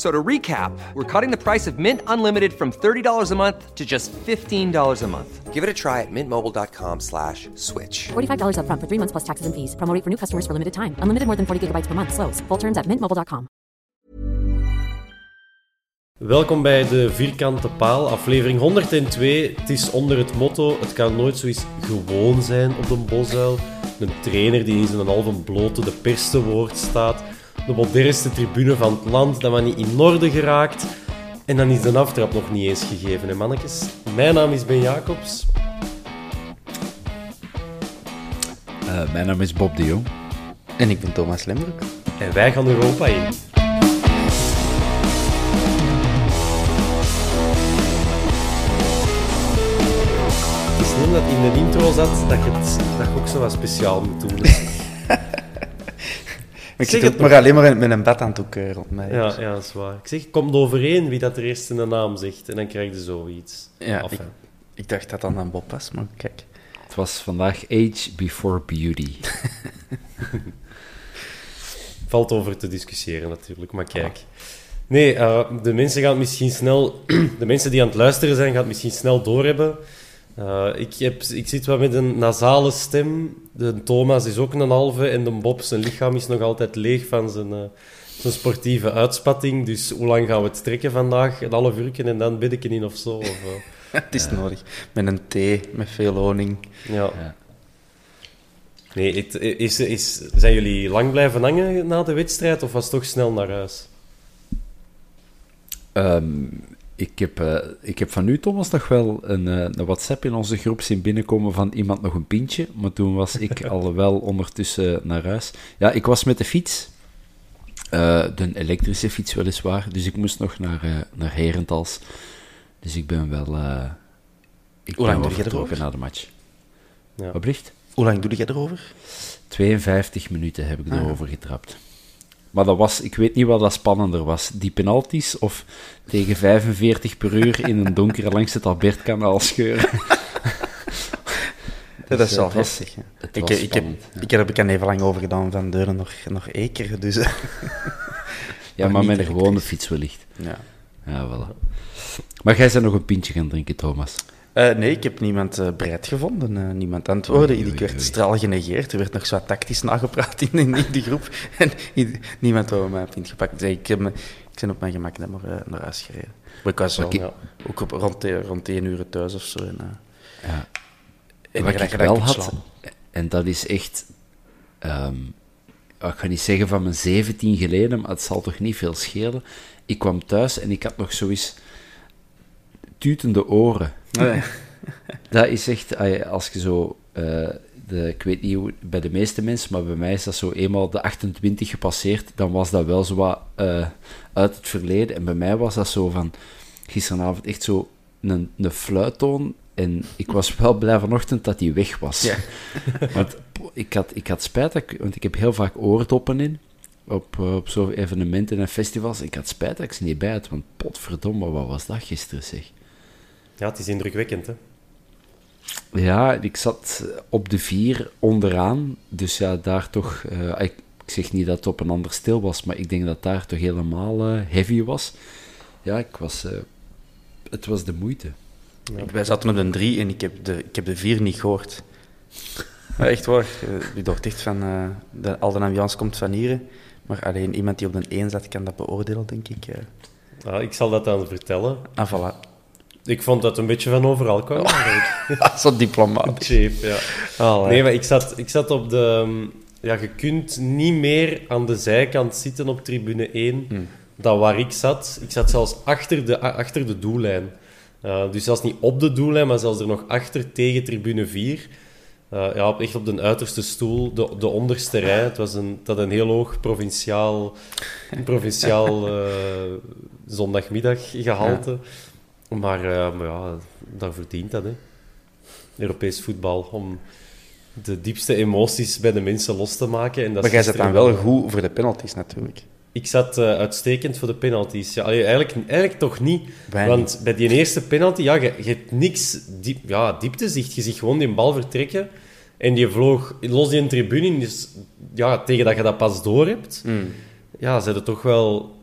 So to recap, we're cutting the price of Mint Unlimited from $30 a month to just $15 a month. Give it a try at mintmobile.com slash switch. $45 upfront for three months plus taxes and fees. Promo for new customers for limited time. Unlimited more than 40 gigabytes per month. Slows. Full terms at mintmobile.com. Welkom bij de Vierkante Paal, aflevering 102. Het is onder het motto: het kan nooit zoiets gewoon zijn op de Bosuil. Een trainer die in zijn halve blote de pers te woord staat. De modernste tribune van het land, dat maar niet in orde geraakt. En dan is de aftrap nog niet eens gegeven, hè mannetjes. Mijn naam is Ben Jacobs. Eh, mijn naam is Bob de Jong. En ik ben Thomas Lembroek. En wij gaan Europa in. Het is niet dat in de intro zat dat je, het, dat je ook zo wat speciaal moet doen. Ik Zeg zit het ook maar alleen maar met een badhanddoek eh, rond mij. Ja, ja, dat is waar. Ik zeg, kom overeen wie dat er eerst in de naam zegt. En dan krijg je zoiets. Ja, ik, ik dacht dat dat aan Bob was, maar kijk. Het was vandaag Age Before Beauty. Valt over te discussiëren natuurlijk, maar kijk. Nee, eh, de mensen gaan het misschien snel... De mensen die aan het luisteren zijn, gaan het misschien snel doorhebben. Eh ik, heb, ik zit wel met een nasale stem. De Thomas is ook een halve. En de Bob, zijn lichaam is nog altijd leeg van zijn, eh, zijn sportieve uitspatting. Dus hoe lang gaan we het trekken vandaag? Een half uur en dan bid ik in of zo? Of, eh, Het is nodig. Met een thee, met veel honing. ja. Ja. Nee, het, is, is, zijn jullie lang blijven hangen na de wedstrijd? Of was het toch snel naar huis? Ehm, ik, heb, eh, ik heb van u, Thomas, nog wel een, eh, een WhatsApp in onze groep zien binnenkomen van iemand nog een pintje. Maar toen was ik al wel ondertussen naar huis. Ja, ik was met de fiets. Eh, de elektrische fiets weliswaar. Dus ik moest nog naar, naar Herentals. Dus ik ben wel... ik Hoe ben lang wel je erover? na de match. Ja. Wat blieft? Hoe lang doe jij erover? 52 minuten heb ik Ah. erover getrapt. Maar dat was, ik weet niet wat dat spannender was. Die penalties of tegen 45 per uur in een donkere langs het Albertkanaal scheuren. Ja, dat is eh, wel heftig. hè. het Ik, ik, heb, ja. ik heb er even lang over gedaan van deuren nog, nog Eker. Dus, eh, Ja, Maar met een gewone fiets wellicht. ja. Ja, voilà. Maar jij bent nog een pintje gaan drinken, Thomas. Eh, nee, ik heb niemand eh, bereid gevonden. eh, niemand antwoordde. Oei, oei, ik werd oei. straal genegeerd. Er werd nog zo tactisch nagepraat in, in, die groep. En niemand wou mij pint gepakt. Dus ik, heb me, ik ben op mijn gemak naar, naar huis gereden. Maar ik was wel, Maar ik- ja, ook op, rond, rond 1 uur thuis of zo. En, Ja. en Wat ik wel had, slaan. en dat is echt... ehm, ik ga niet zeggen van mijn 17 geleden, maar het zal toch niet veel schelen. Ik kwam thuis en ik had nog zoiets tutende oren. Nee. Dat is echt, ah als je zo, eh, de, ik weet niet hoe, bij de meeste mensen, maar bij mij is dat zo eenmaal de 28 gepasseerd, dan was dat wel zo wat eh, uit het verleden. En bij mij was dat zo van, gisteravond echt zo een, een fluittoon. En ik was wel blij vanochtend dat die weg was. Ja. Want ik had, ik had spijt, dat ik, want ik heb heel vaak oordoppen in. Op, eh, op zo'n evenementen en festivals. Ik had spijt dat ik ze niet bij had, want potverdomme, wat was dat gisteren zeg. Ja, het is indrukwekkend, hè? Ja, ik zat op de vier onderaan. Dus ja, daar toch... eh, ik, zeg niet dat het op een ander stil was, maar ik denk dat daar toch helemaal eh, heavy was. Ja, ik was, eh, het was de moeite. Wij zaten op de drie en ik heb de, ik heb de vier niet gehoord. Ja, echt waar. Je dacht echt van, eh, de, al de ambiance komt van hier. Maar alleen iemand die op de één zat, kan dat beoordelen, denk ik. Ah, ik zal dat dan vertellen. Ah, voilà. Ik vond dat een beetje van overal kwam. eigenlijk. Zo diplomatisch. Cheap, ja. Allee. Nee, maar ik zat, ik zat op de... Ja, je kunt niet meer aan de zijkant zitten op tribune 1 Hmm. dan waar ik zat. Ik zat zelfs achter de, achter de doellijn. Uh, dus zelfs niet op de doellijn, maar zelfs er nog achter tegen tribune 4. Uh, ja, op- echt op de uiterste stoel, de, de onderste rij. Het was een, had een heel hoog provinciaal, provinciaal eh, zondagmiddaggehalte. Maar, eh, maar ja, daar verdient dat, hè. Europees voetbal, om de diepste emoties bij de mensen los te maken. En dat Maar jij zit dan wel goed voor de penalties, natuurlijk. Ik zat eh, uitstekend voor de penalties. Ja, eigenlijk, eigenlijk toch niet. Weinig. Want bij die eerste penalty, ja, je, je hebt niks diep, ja, dieptezicht. Je ziet gewoon die bal vertrekken. En die vloog los die tribune. Dus ja, tegen dat je dat pas door hebt, Mm. ja, zijn toch wel...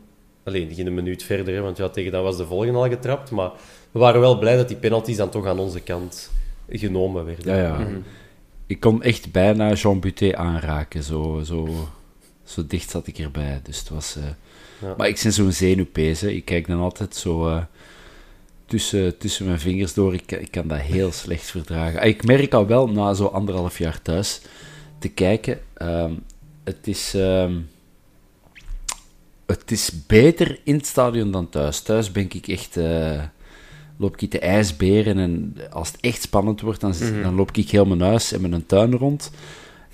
Alleen, een minuut verder, hè, want ja, tegen dan was de volgende al getrapt. Maar we waren wel blij dat die penalties dan toch aan onze kant genomen werden. Ja, ja. Ik kon echt bijna Jean Buté aanraken. Zo, zo, zo dicht zat ik erbij. Dus het was... eh, Ja. Maar ik ben zo'n zenuwpees. hè. Ik kijk dan altijd zo eh, tussen, tussen mijn vingers door. Ik, ik kan dat heel slecht verdragen. Ah, Ik merk al wel, na zo anderhalf jaar thuis te kijken... ehm, het is... ehm, het is beter in het stadion dan thuis. Thuis ben ik echt... eh, loop ik te ijsberen en als het echt spannend wordt, dan, dan loop ik heel mijn huis en mijn tuin rond.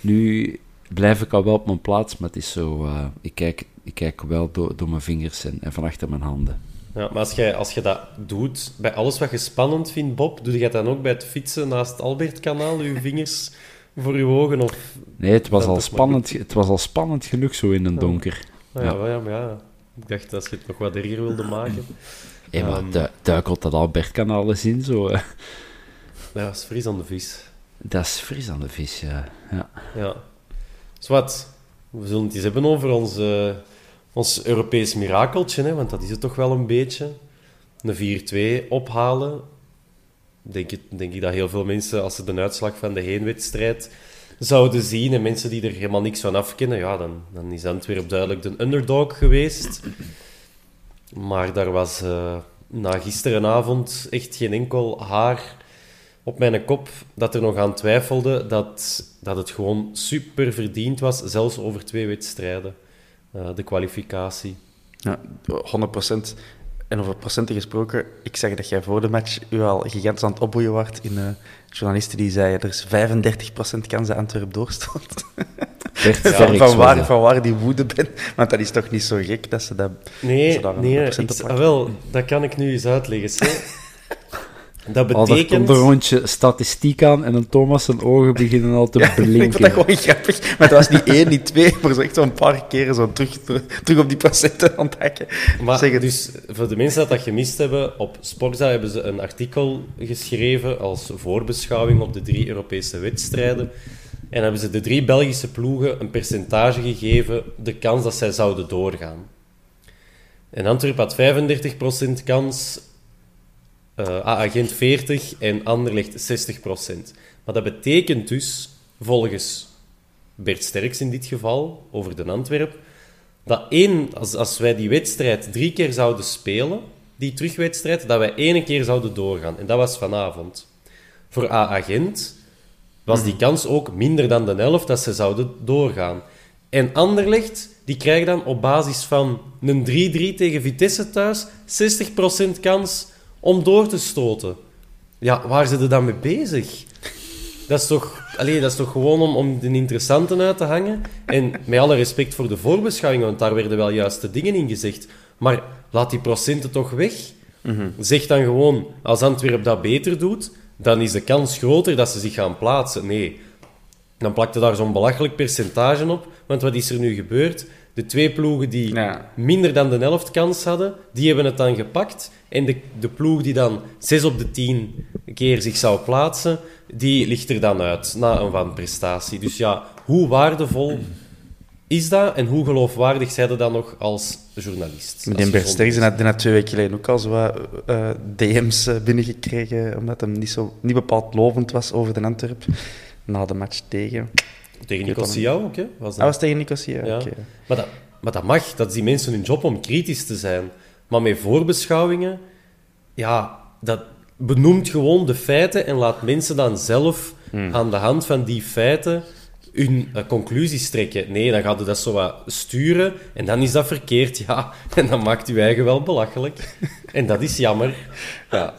Nu blijf ik al wel op mijn plaats, maar het is zo... eh, ik, kijk, ik kijk wel door, door mijn vingers en, en van achter mijn handen. Ja, maar als je, als je dat doet, bij alles wat je spannend vindt, Bob, doe je dat dan ook bij het fietsen naast het Albertkanaal, je vingers voor je ogen? Of... Nee, het was, Dat al spannend, het was al spannend genoeg zo in een donker. Nou ja, Ja. ja, maar ja, ik dacht als je het nog wat erger wilde maken. Hé, maar Ehm. du- duikelt dat Albertkanaal eens in, zo... Ja, dat is fris aan de vis. Dat is fris aan de vis, ja. ja. Ja. Dus wat, we zullen het eens hebben over ons, eh, ons Europees mirakeltje, hè, want dat is het toch wel een beetje. Een 4-2 ophalen. Denk, ik- denk ik dat heel veel mensen, als ze de uitslag van de heenwedstrijd zouden zien, en mensen die er helemaal niks van afkennen, ja, dan, dan is Antwerp duidelijk de underdog geweest. Maar daar was eh, na gisterenavond echt geen enkel haar op mijn kop dat er nog aan twijfelde dat, dat het gewoon super verdiend was, zelfs over twee wedstrijden, eh, de kwalificatie. Ja, 100%. En over procenten gesproken, ik zag dat jij voor de match u al gigantisch aan het opboeien waart in eh, journalisten die zeiden er is 35% kans dat Antwerp doorstond. Van, van, waar, dat. van waar die woede bent. Want dat is toch niet zo gek dat ze dat... Nee, Ze daar een nee ik, ah, wel, dat kan ik nu eens uitleggen. Dat betekent... komt een rondje statistiek aan en dan Thomas zijn ogen beginnen al te Ja, ik vond blinken. dat gewoon grappig. Maar het was niet één, niet twee, maar zo echt zo'n paar keren zo terug, terug op die procenten aan het hakken. Maar Zeg het. dus voor de mensen dat dat gemist hebben, op Sportza hebben ze een artikel geschreven als voorbeschouwing op de drie Europese wedstrijden. En hebben ze de drie Belgische ploegen een percentage gegeven, de kans dat zij zouden doorgaan. En Antwerp had 35% kans, eh Agent 40 en Anderlecht 60%. Maar dat betekent dus, volgens Bert Sterks in dit geval, over de Antwerp, dat één, als, als wij die wedstrijd drie keer zouden spelen, die terugwedstrijd, dat wij één keer zouden doorgaan. En dat was vanavond. Voor A-agent was die kans ook minder dan de helft dat ze zouden doorgaan. En Anderlecht, die krijgen dan op basis van een 3-3 tegen Vitesse thuis 60% kans om door te stoten. Ja, waar zijn ze dan mee bezig? Dat is toch, allee, dat is toch gewoon om, om de interessanten uit te hangen? En met alle respect voor de voorbeschouwing, want daar werden wel juiste dingen in gezegd. Maar laat die procenten toch weg. Zeg dan gewoon, als Antwerp dat beter doet, dan is de kans groter dat ze zich gaan plaatsen. Nee, dan plakte daar zo'n belachelijk percentage op. Want wat is er nu gebeurd? De twee ploegen die Ja. minder dan de helft kans hadden, die hebben het dan gepakt. En de, de ploeg die dan 6 op de 10 keer zich zou plaatsen, die ligt er dan uit na een wanprestatie. Dus ja, hoe waardevol is dat en hoe geloofwaardig zij dat dan nog als journalist? Met Als die Bert Sterks gezond- had, had twee weken geleden ook al zo wat, eh, DM's eh, binnengekregen, omdat hem niet, zo, niet bepaald lovend was over de Antwerp. Na de match tegen... Tegen Nicosia ook, hè? Was dat? Hij was tegen Nicosia, Ja. oké. Maar, dat, maar dat mag, dat is die mensen hun job om kritisch te zijn. Maar met voorbeschouwingen, ja, dat benoemt gewoon de feiten en laat mensen dan zelf Hmm. aan de hand van die feiten hun eh, conclusies trekken. Nee, dan gaat je dat zo wat sturen en dan is dat verkeerd, ja. En dan maakt je eigen wel belachelijk. En dat is jammer. Ja.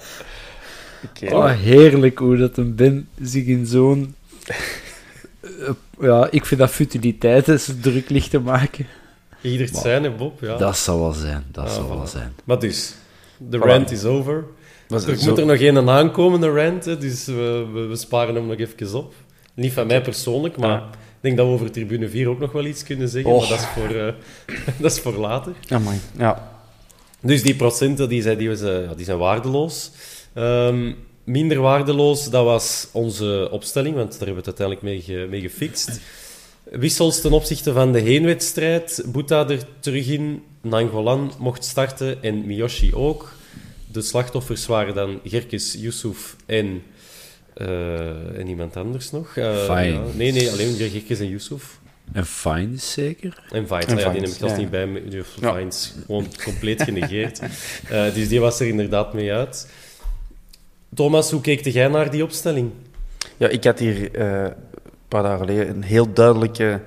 Oh, heerlijk hoe dat een Ben zich in zo'n... eh, ja, ik vind dat futiliteiten zo druk ligt te maken. Ieder het zijn, hè, Bob. Ja. Dat zou wel zijn, dat zou wel zijn. Maar dus, de Voilà. rant is over. Was Er zo- moet er nog een aankomende rant, hè, dus we, we, we sparen hem nog even op. Niet van mij persoonlijk, maar Ja. ik denk dat we over tribune 4 ook nog wel iets kunnen zeggen, maar dat is, voor, eh, dat is voor later. Amai, ja. Dus die procenten die zijn, die zijn, ja, die zijn waardeloos. Ehm, minder waardeloos, dat was onze opstelling, want daar hebben we het uiteindelijk mee, ge- mee gefixt. Wissels ten opzichte van de heenwedstrijd. Boeta er terug in, Nangolan mocht starten en Miyoshi ook. De slachtoffers waren dan Gerkes, Yusuf en, eh, en iemand anders nog. Eh, Fine. ja. Nee, nee, alleen Gerkes en Yusuf. En fine zeker? En ah ja, die neem ik zelfs ja. niet bij heeft Ja. Gewoon compleet genegeerd. Eh, dus die was er inderdaad mee uit. Thomas, hoe keek jij naar die opstelling? Ja, ik had hier eh, een paar dagen geleden een heel duidelijke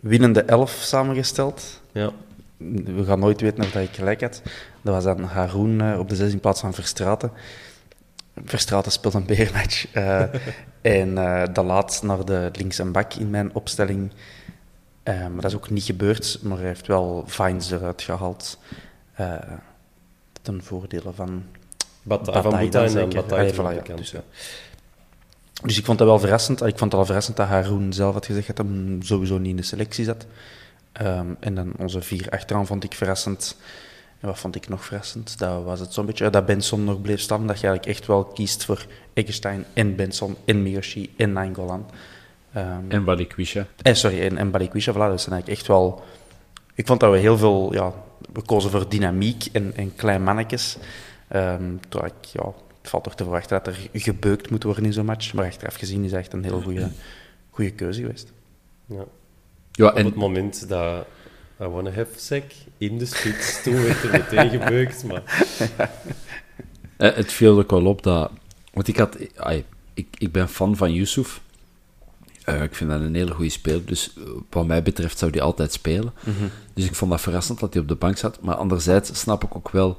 winnende elf samengesteld. Ja, We gaan nooit weten of dat ik gelijk had. Dat was dan Haroun eh, op de 16 plaats van Verstraten. Verstraten speelt een beermatch. eh, en de laat naar de links en bak in mijn opstelling. Maar dat is ook niet gebeurd, maar hij heeft wel Vines eruit gehaald. eh, ten voordele van Bata, van Boeta dan en. Bataille terug voilà, ja. kant, Dus, ja. Dus ik vond dat wel verrassend. Ik vond het al verrassend dat Haroun zelf had gezegd dat hij sowieso niet in de selectie zat. Ehm, en dan onze vier achteraan vond ik verrassend. En wat vond ik nog verrassend? Dat was het zo'n beetje dat Benson nog bleef staan. Dat je eigenlijk echt wel kiest voor Eggestein en Benson en Miyoshi en Nainggolan. Ehm En Balikwisha. eh, sorry, en, en Balikwisha. Voilà, dat zijn eigenlijk echt wel... Ik vond dat we heel veel... Ja, we kozen voor dynamiek en, en klein mannetjes. Ehm terwijl ik, ja, het valt toch te verwachten dat er gebeukt moet worden in zo'n match. Maar achteraf gezien is het echt een heel goede, goede keuze geweest. Ja. Ja, Op het en moment dat I wanna have sec in de spits, toen werd er meteen gebeukt. Maar eh, het viel ook wel op dat... Want ik had... ai, ik, ik ben fan van Yusuf. Eh, ik vind dat een hele goede speler. Dus eh, wat mij betreft zou hij altijd spelen. Dus ik vond dat verrassend dat hij op de bank zat. Maar anderzijds snap ik ook wel...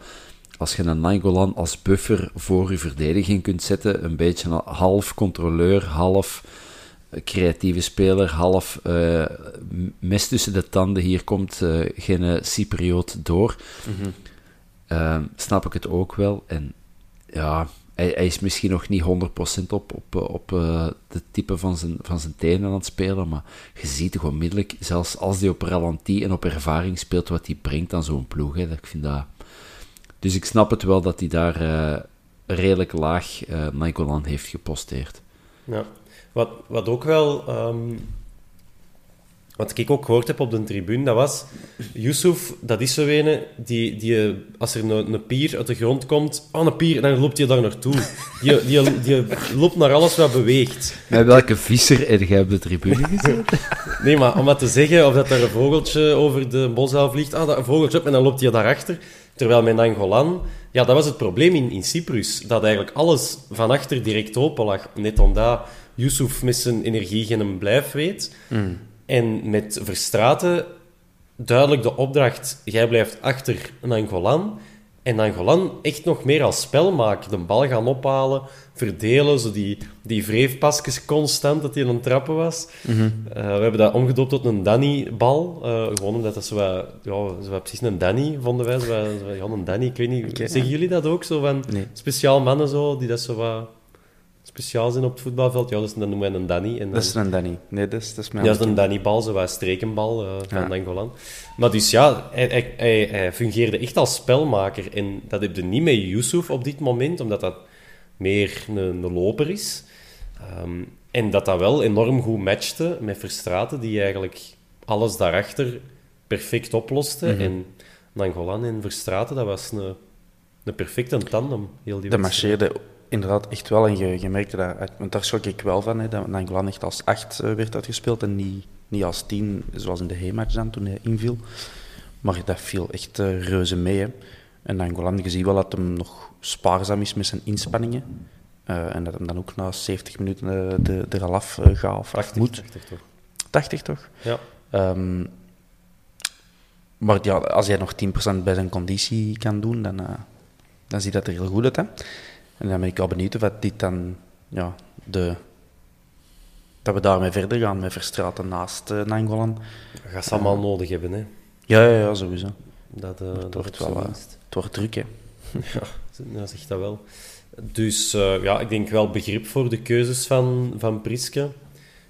Als je een Nainggolan als buffer voor je verdediging kunt zetten, een beetje een half controleur, half eh, creatieve speler, half eh, mes tussen de tanden, hier komt eh, geen Cypriot door, Ehm, snap ik het ook wel. En ja, hij, hij is misschien nog niet 100% op, op, op de type van zijn, van zijn tenen aan het spelen, maar je ziet toch onmiddellijk, zelfs als hij op ralantie en op ervaring speelt, wat hij brengt aan zo'n ploeg. Hè. Ik vind dat... Dus ik snap het wel dat hij daar eh, redelijk laag eh Nainggolan heeft geposteerd. Ja. Wat, wat ook wel... ehm, wat ik ook gehoord heb op de tribune, dat was... Yusuf, dat is zo ene die, die als er een, een pier uit de grond komt... Oh, een pier, dan loopt hij daar naartoe. Die, die, die loopt naar alles wat beweegt. Met welke visser heb jij op de tribune gezeten? Nee, maar om maar te zeggen of dat er een vogeltje over de bosuil vliegt, ah, dat een vogeltje, en dan loopt hij daarachter. Terwijl met Angolan, ja, dat was het probleem in, in Cyprus, dat eigenlijk alles van achter direct open lag. Net omdat Yusuf met zijn energie geen blijf weet. En met Verstraten duidelijk de opdracht, jij blijft achter Angolan. En Angolan echt nog meer als spel maken. De bal gaan ophalen, verdelen, zo die, die wreefpasjes constant, dat hij aan het trappen was. Eh, we hebben dat omgedoopt tot een Danny-bal. eh, gewoon omdat dat zo wat, ja, zo precies een Danny, vonden wij. Zo wat, zo wat- ja, een Danny, ik weet niet. Zeggen jullie dat ook? Zo van Nee. speciaal mannen zo, die dat zo wat speciaal zijn op het voetbalveld? Ja, dus dan noemen wij een Danny. En Dat is dan- een Danny. Nee, dat is, dat is mijn... ja, dat is een Danny-bal, zo wat strekenbal eh, van Ja. Maar dus ja, hij, hij, hij, hij fungeerde echt als spelmaker. En dat heb je niet met Yusuf op dit moment, omdat dat meer een, een loper is. Ehm, en dat dat wel enorm goed matchte met Verstraten, die eigenlijk alles daarachter perfect oploste. Mhm. En Nangolan en Verstraten, dat was een, een perfecte tandem. Heel die Dat marcheerde inderdaad echt wel. En je, je merkte dat, want daar schrok ik wel van, hè, dat Nangolan echt als acht eh, werd uitgespeeld en niet, niet als tien, zoals in de H-match dan, toen hij inviel. Maar dat viel echt eh, reuze mee. Hè. En Nangolan, je ziet wel dat hem nog spaarzaam is met zijn inspanningen. Eh, en dat hem dan ook na 70 minuten eh, de, er al af gaat of af 80, moet. 80 toch? 80 toch? Ja. Ehm, maar ja, als hij nog 10% bij zijn conditie kan doen, dan, dan ziet dat er heel goed uit. Hè? En dan ben ik al benieuwd of dit dan, ja, de, dat we daarmee verder gaan met Verstraten naast uh, Nangolan. Dat gaat ze allemaal nodig hebben, hè. Ja, ja, ja, sowieso. Dat, eh, dat wordt wel, eh. Het wordt druk, hè. Ja, dat zegt dat wel. Dus eh, ja, ik denk wel begrip voor de keuzes van, van Priske.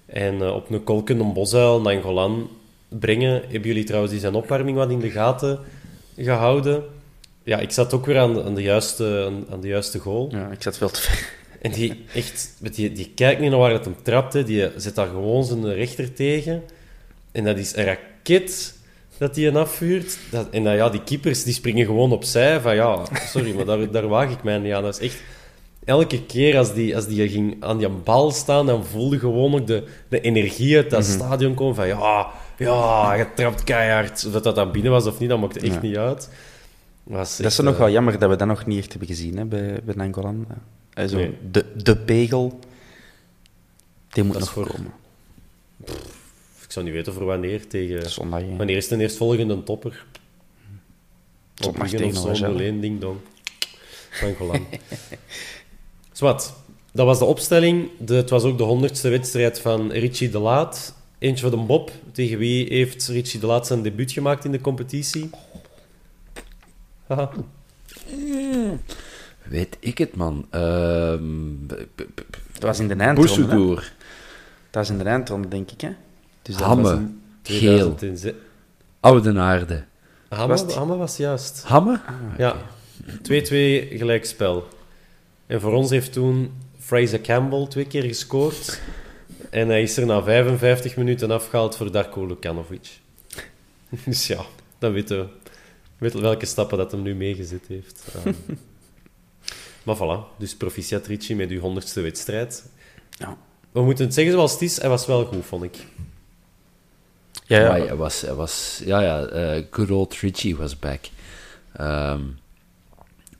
En eh, op een kolken, een bosuil, naar Golan brengen. Hebben jullie trouwens die zijn opwarming wat in de gaten gehouden? Ja, ik zat ook weer aan de, aan de, juiste, aan, de juiste goal. Ja, ik zat veel te ver. En die, echt, met die, die kijkt niet naar waar het hem trapt. Hè. Die zet daar gewoon zijn rechter tegen. En dat is een raket dat hij een afvuurt. Dat, en dan, ja, die keepers die springen gewoon opzij. Van ja, sorry, maar daar, daar waag ik mij niet aan. Dat is echt... Elke keer als die, als die ging aan die bal staan, dan voelde gewoon ook de, de energie uit dat stadion komen. Van ja, ja, je trapt keihard. Of dat dat dan binnen was of niet, dat maakte echt Ja. niet uit. Was Dat is nog eh, wel jammer dat we dat nog niet echt hebben gezien hè, bij, bij Nangolan. Eh, Nee. de, de pegel, die moet Dat nog voor- komen. Ik zou niet weten voor wanneer tegen... Zondag. Wanneer is de eerstvolgende topper? Zondag tegen of zo. 0-1, ding dong. Van Golan. Zwat, dat was de opstelling. De, het was ook de honderdste wedstrijd van Richie de Laat. Eentje voor de Bob. Tegen wie heeft Richie de Laat zijn debuut gemaakt in de competitie? Haha. Weet ik het, man. Ehm Dat was in de eindronde. hè. Boesoedoer. Dat was in de eindronde, denk ik. Hè? Dus dat Hamme. was een- Geel. 2006. Oude aarde. Hamme Was het- Hamme was juist. Hamme? Ja, 2-2 gelijkspel. En voor ons heeft toen Fraser Campbell twee keer gescoord. En hij is er na 55 minuten afgehaald voor Darko Lukanovic. Dus ja, dan weten we weten welke stappen dat hem nu meegezet heeft. Ehm, maar voilà, dus proficiat Ricci met uw honderdste wedstrijd. Ja. We moeten het zeggen zoals het is, hij was wel goed, vond ik. Ja, ja. Maar hij was, hij was, ja, ja, eh, good old Richie was back. Ehm,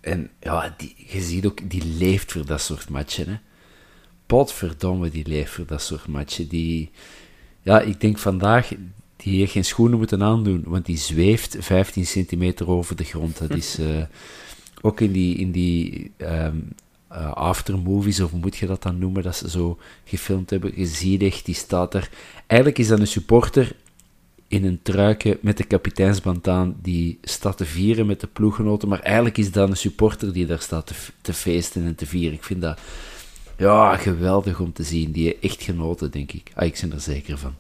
en ja, die, je ziet ook, die leeft voor dat soort matchen. Hè. Potverdomme, die leeft voor dat soort matchen. Die, ja, ik denk vandaag, die heeft geen schoenen moeten aandoen, want die zweeft 15 centimeter over de grond. Dat is eh, ook in die, in die ehm, eh, aftermovies, of moet je dat dan noemen, dat ze zo gefilmd hebben. Je ziet echt, die staat er. Eigenlijk is dat een supporter in een truikje met de kapiteinsband aan, die staat te vieren met de ploeggenoten, maar eigenlijk is dat een supporter die daar staat te, te feesten en te vieren. Ik vind dat ja, geweldig om te zien. Die echt genoten, denk ik. Ah, ik ben er zeker van.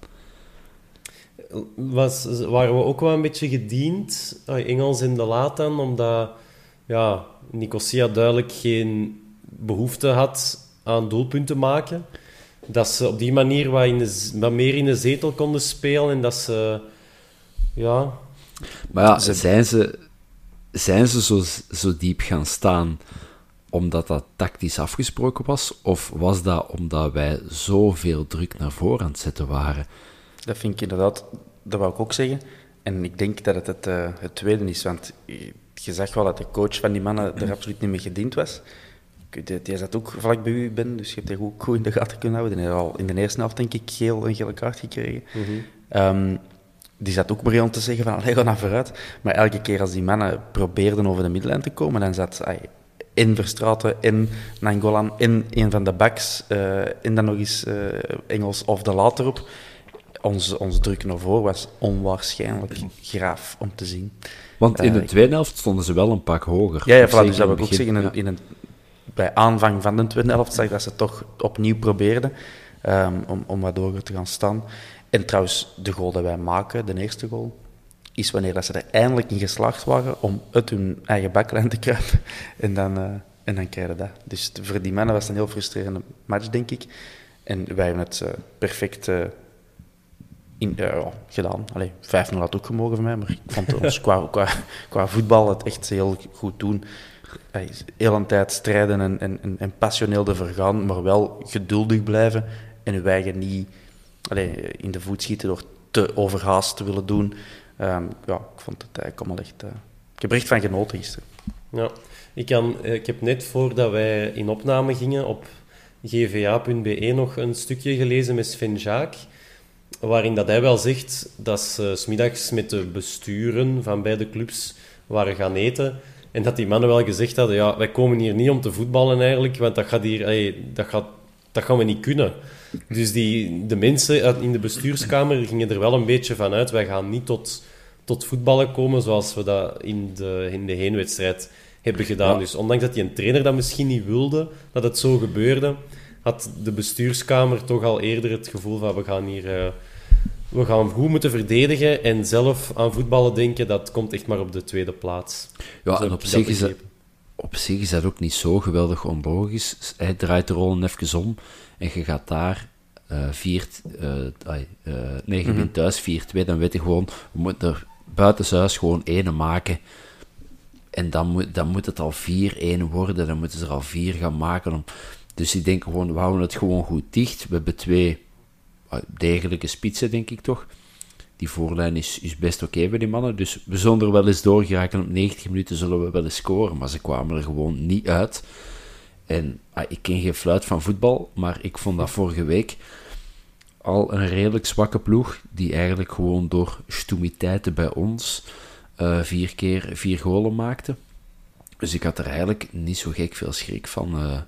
Was, waren we ook wel een beetje gediend, ah, Engels in de laat dan, omdat ja, Nicosia duidelijk geen behoefte had aan doelpunten maken. Dat ze op die manier wat meer in de zetel konden spelen en dat ze... Ja, Maar ja, Ze- zijn ze, zijn ze zo, zo diep gaan staan omdat dat tactisch afgesproken was? Of was dat omdat wij zoveel druk naar voren aan het zetten waren? Dat vind ik inderdaad, dat wou ik ook zeggen. En ik denk dat het het, eh, het tweede is, want je, zag wel dat de coach van die mannen er absoluut niet mee gediend was. Die zat ook vlak bij u, Ben, dus je hebt die ook goed in de gaten kunnen houden. Die heeft al in de eerste helft, denk ik, geel, een gele kaart gekregen. Ehm, die zat ook maar om te zeggen van, allee, ga naar vooruit. Maar elke keer als die mannen probeerden over de middenlijn te komen, dan zat ai, in Verstraten, in Nangolan, in een van de backs, eh en dan nog eens eh, Engels of de later op. Ons, ons druk naar voren was onwaarschijnlijk graaf om te zien. Want in de Eh, tweede helft stonden ze wel een pak hoger. Ja, ja voilà, dus dat wil ik ook zeggen. In, een- in een, bij aanvang van de tweede helft zag ik dat ze toch opnieuw probeerden ehm, om, om wat hoger te gaan staan. En trouwens, de goal dat wij maken, de eerste goal, is wanneer dat ze er eindelijk in geslaagd waren om uit hun eigen baklijn te kruipen. En dan, eh, en dan krijg je dat. Dus voor die mannen was het een heel frustrerende match, denk ik. En wij hebben het eh, perfect, in, gedaan. Allee, 5-0 had ook gemogen van mij, maar ik vond ons qua, qua, qua voetbal het echt heel goed doen. Heel een tijd strijden en, en, en, passioneel te vergaan, maar wel geduldig blijven en eigen niet allee, in de voet schieten door te overhaast te willen doen. Ehm, ja, ik vond het eigenlijk allemaal echt... eh, ik heb er echt van genoten gisteren. Ja, ik, kan, eh, ik heb net voordat wij in opname gingen op gva.be nog een stukje gelezen met Sven Jaak, waarin dat hij wel zegt dat ze 's middags met de besturen van beide clubs waren gaan eten. En dat die mannen wel gezegd hadden, ja, wij komen hier niet om te voetballen eigenlijk, want dat, gaat hier, dat, gaat, dat gaan we niet kunnen. Dus die, de mensen in de bestuurskamer gingen er wel een beetje van uit, wij gaan niet tot, tot voetballen komen zoals we dat in de, in de heenwedstrijd hebben gedaan. Ja. Dus ondanks dat die een trainer dat misschien niet wilde, dat het zo gebeurde, had de bestuurskamer toch al eerder het gevoel van we gaan hier... eh, we gaan goed moeten verdedigen en zelf aan voetballen denken, dat komt echt maar op de tweede plaats. Ja, en op zich, is dat, op zich is dat ook niet zo geweldig onlogisch. Hij draait de rollen even om en je gaat daar eh vier, eh ai, eh, nee, je wint thuis 4-2, dan weet je gewoon, we moeten er buitenshuis gewoon ene maken. En dan moet, dan moet het al 4-1 worden, dan moeten ze er al vier gaan maken. Om, dus ik denk gewoon, we houden het gewoon goed dicht. We hebben twee ah, degelijke spitsen, denk ik toch. Die voorlijn is, is best oké bij die mannen. Dus we zullen er wel eens doorgeraken. Op 90 minuten zullen we wel eens scoren. Maar ze kwamen er gewoon niet uit. En ah, ik ken geen fluit van voetbal. Maar ik vond dat vorige week al een redelijk zwakke ploeg. Die eigenlijk gewoon door stoemiteiten bij ons eh, vier keer vier golen maakte. Dus ik had er eigenlijk niet zo gek veel schrik van. eh.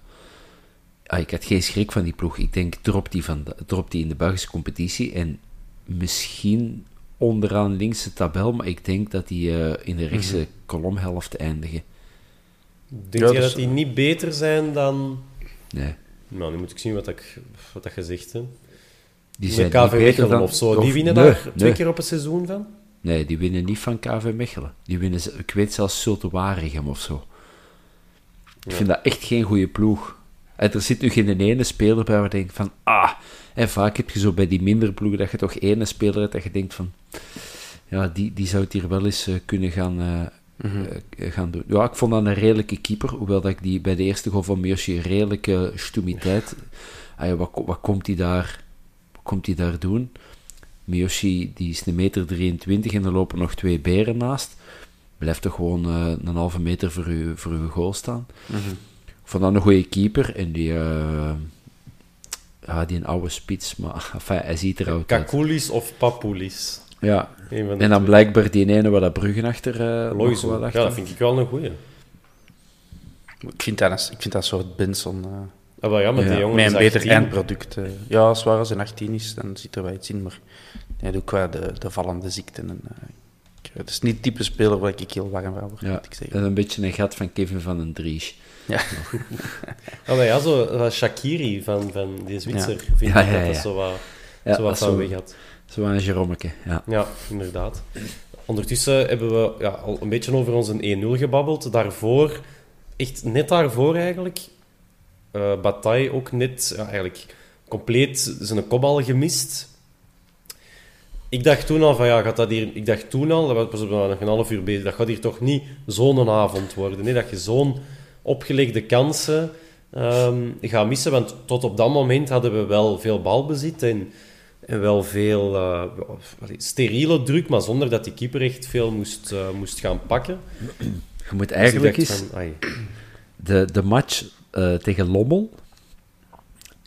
Ah, ik had geen schrik van die ploeg. Ik denk, drop die, van de- drop die in de Belgische competitie. En misschien onderaan links de tabel. Maar ik denk dat die eh, in de rechtse kolomhelft eindigen. Denk Ja, jij dus- dat die niet beter zijn dan... Nee. Nou, nu moet ik zien wat, ik, wat dat gezegd heb. Die zijn KV niet beter Mechelen dan... of zo. Die winnen nee, daar twee nee. keer op een seizoen van? Nee, die winnen niet van KV Mechelen. Die winnen, ik weet zelfs Zulte Waregem of zo. Ik vind dat echt geen goede ploeg. En er zit nu geen ene speler bij waar je denkt van, ah, en vaak heb je zo bij die minder ploegen dat je toch ene speler hebt dat je denkt van, ja, die, die zou het hier wel eens eh, kunnen gaan, eh, eh, gaan doen. Ja, ik vond dat een redelijke keeper, hoewel dat ik die bij de eerste goal van Miyoshi redelijke stoemiteit, ah ja, wat, wat komt hij daar, wat komt hij daar doen? Miyoshi die is een meter 23 en er lopen nog twee beren naast. Blijft toch gewoon een halve meter voor uw, voor uw goal staan. Ik vond dat een goede keeper en die, eh, ja, die een oude spits, maar enfin, hij ziet er uit. Kakoulis of Papoulis? Ja, van en dan twee. blijkbaar die ene waar dat Bruggen achter eh nog Loizo. wel Ja, achter. dat vind ik wel een goeie. Ik vind dat een, ik vind dat een soort Benson... eh, Ah, maar ja, met Ja. die jongen met is een beter 18. eindproduct. eh. ja, als waar als een 18 is, dan zit er wel iets in. Maar hij doet qua de, de vallende ziekten. En, eh, het is niet het type speler waar ik heel warm van word, Ja, ik zeggen. en een beetje een gat van Kevin van den Dries. Ja. Ah, maar ja, zo uh, Shakiri van, van die Zwitser. Vind Ja, ik ja, dat dat zo wat, zo wat van zo- weg had. Zo een Jeromeke, ja. Ja, inderdaad. Ondertussen hebben we ja, al een beetje over onze 1-0 gebabbeld. Daarvoor, echt net daarvoor eigenlijk, eh Bataille ook net ja, eigenlijk compleet zijn kopbal gemist. Ik dacht toen al van ja, gaat dat hier... Ik dacht toen al, dat was nog een half uur bezig, dat gaat hier toch niet zo'n avond worden. Nee, dat je zo'n opgelegde kansen ehm, gaat missen. Want tot op dat moment hadden we wel veel balbezit en, en wel veel eh, steriele druk, maar zonder dat die keeper echt veel moest, eh, moest gaan pakken. Je moet Dus eigenlijk eens van, de, de match eh, tegen Lommel,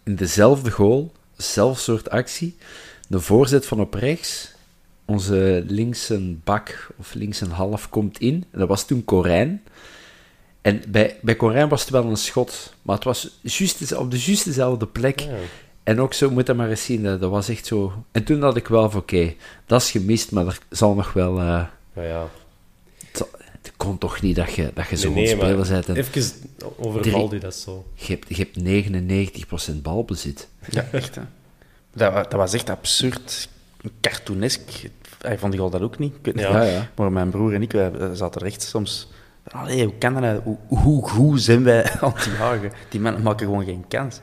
in dezelfde goal, zelfde soort actie, de voorzet van op rechts, onze linkse bak of linkse half komt in, dat was toen Corijn. En bij, bij Corijn was het wel een schot, maar het was juist op de juist dezelfde plek. ja. En ook zo, moet je maar eens zien, dat, dat was echt zo... En toen had ik wel van, oké, dat is gemist, maar er zal nog wel... eh, Ja, ja. het, zal- het kon toch niet dat je, dat je zo'n Nee, speler bent. en Even over Drie- Baldi, dat is zo. Je hebt, je hebt 99% balbezit. Ja, echt. Hè. Dat, dat was echt absurd. Cartoonesk. Hij vond ik al dat ook niet. Ik weet niet Ja. Ja, ja. Maar mijn broer en ik wij zaten er echt soms... Allee, hoe? Hoe, hoe goed zijn wij aan het jagen? Die mannen maken gewoon geen kans.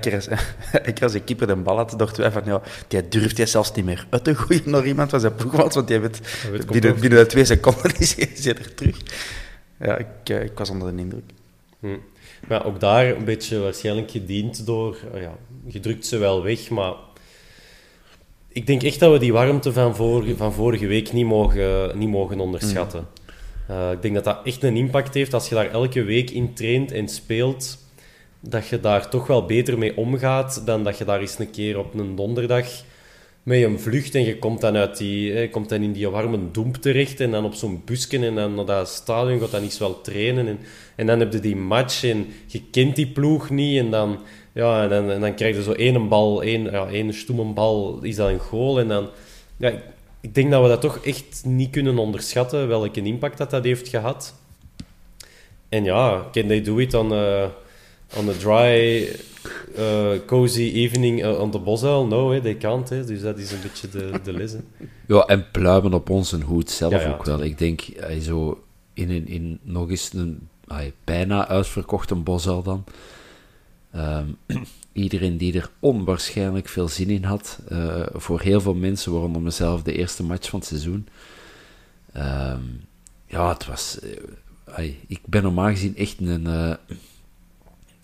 keer als, keer als de keeper de bal had, dachten wij van, ja, die durft hij zelfs niet meer uit te gooien naar iemand van zijn ploegmaats, want die weet, binnen, de twee seconden is hij is hij er terug. Ja, ik, eh, ik was onder de indruk. Hm. Maar ook daar een beetje waarschijnlijk gediend door... eh, ja, je drukt ze wel weg, maar... Ik denk echt dat we die warmte van, vorige, van vorige week niet mogen, niet mogen onderschatten. Eh, ik denk dat dat echt een impact heeft als je daar elke week in traint en speelt. Dat je daar toch wel beter mee omgaat dan dat je daar eens een keer op een donderdag met een vlucht en je komt dan, uit die, komt dan in die warme doemp terecht en dan op zo'n busken en dan naar dat stadion gaat dan eens wel trainen en, en dan heb je die match en je kent die ploeg niet en dan, ja, en dan, dan krijg je zo één bal, één, ja, één bal, is dat een goal en dan... Ja, ik- denk dat we dat toch echt niet kunnen onderschatten, welke impact dat, dat heeft gehad. En ja, can they do it on a, on a dry, uh, cozy evening uh, on the Bosuil? No, hè, they can't. Dus dat is een beetje de, de les. hè. Ja, en pluimen op onze hoed zelf Ja, ja, ook wel. Ik denk, hij zo in, een, in nog eens een ay, bijna uitverkochte Bosuil dan. Ehm, iedereen die er onwaarschijnlijk veel zin in had. eh, voor heel veel mensen, waaronder mezelf, de eerste match van het seizoen. Ehm, ja, het was... eh, ik ben normaal gezien echt een... eh,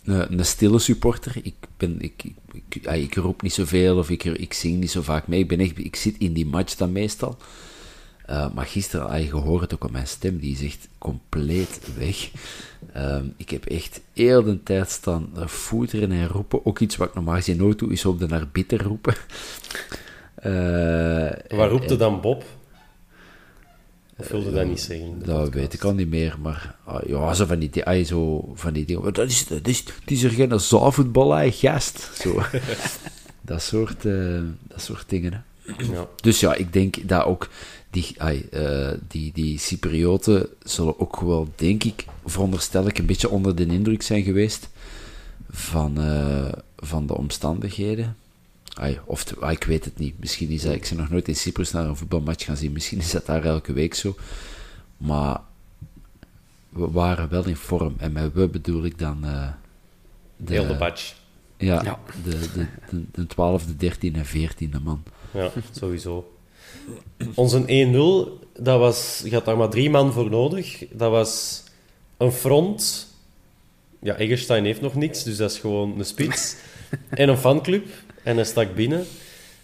een, een stille supporter. Ik, ben, ik, ik, ik roep niet zoveel of ik, ik zing niet zo vaak mee. Ik, ben echt, ik zit in die match dan meestal. Eh, maar gisteren, ay, je hoort het ook op mijn stem, die is echt compleet weg. Ehm, ik heb echt heel de tijd staan voeteren en roepen. Ook iets wat ik normaal gezien nooit doe, is op de naar bitter roepen. Eh, Waar roept en- je dan Bob? Of wilde dat niet zeggen? de Dat podcast? weet ik al niet meer, maar ah, ja, zo van die, di- ah, zo van die dingen. Dat is, dat is, het is er geen zaalvoetbal, hè, gast. Zo. dat, soort, eh, dat soort dingen. Hè. Ja. Dus ja, ik denk dat ook die, ai, eh, die, die Cyprioten zullen ook wel, denk ik, veronderstel ik, een beetje onder de indruk zijn geweest van, eh, van de omstandigheden. Ai, of te- ik weet het niet. Misschien is dat, ik ben nog nooit in Cyprus naar een voetbalmatch gaan zien. Misschien is dat daar elke week zo. Maar we waren wel in vorm. En met we bedoel ik dan eh, de, Heel de batch. ja, Ja. De, de, de, de 12e, 13e en 14e man. Ja, sowieso. Onze 1-0, dat was, je had daar maar drie man voor nodig. Dat was een front. Ja, Eggestein heeft nog niks, dus dat is gewoon een spits. en een fanclub. En hij stak binnen.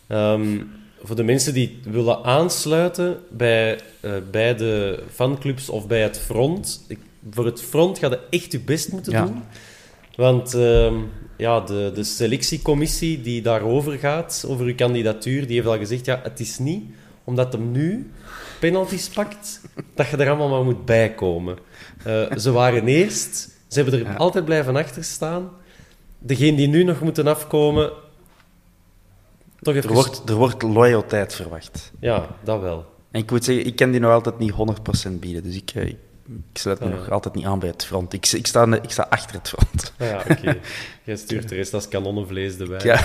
Ehm, voor de mensen die willen aansluiten bij, eh, bij de fanclubs of bij het front. Ik, voor het front ga je echt je best moeten Ja. doen. Want ehm, ja, de, de selectiecommissie die daarover gaat, over uw kandidatuur, die heeft al gezegd, ja, het is niet omdat hem nu penalties pakt, dat je er allemaal maar moet bijkomen. Eh, ze waren eerst, ze hebben er Ja. altijd blijven achter staan. Degene die nu nog moeten afkomen, toch even... Er wordt, er wordt loyaliteit verwacht. Ja, dat wel. En ik moet zeggen, ik kan die nog altijd niet 100% bieden. Dus ik, eh, ik, ik sluit me ja. nog altijd niet aan bij het front. Ik, ik, sta, ik sta achter het front. Ah ja, oké. Jij stuurt de rest als kanonnenvlees erbij. Ja.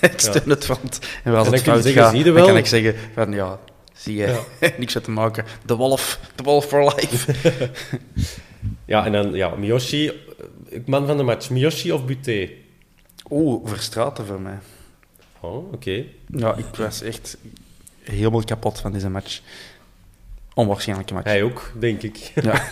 En, ik steun het front. En als En dan het fout gaat, dan kan ik zeggen van ja, zie je, niks uit te maken. De wolf, de wolf for life. Ja, en dan, ja, Miyoshi, eh, man van de match, Miyoshi of Buté? Oeh, verstraten voor mij. Oh, oké. Ja, ik was echt helemaal kapot van deze match. Onwaarschijnlijke match. Hij ook, denk ik. Ja.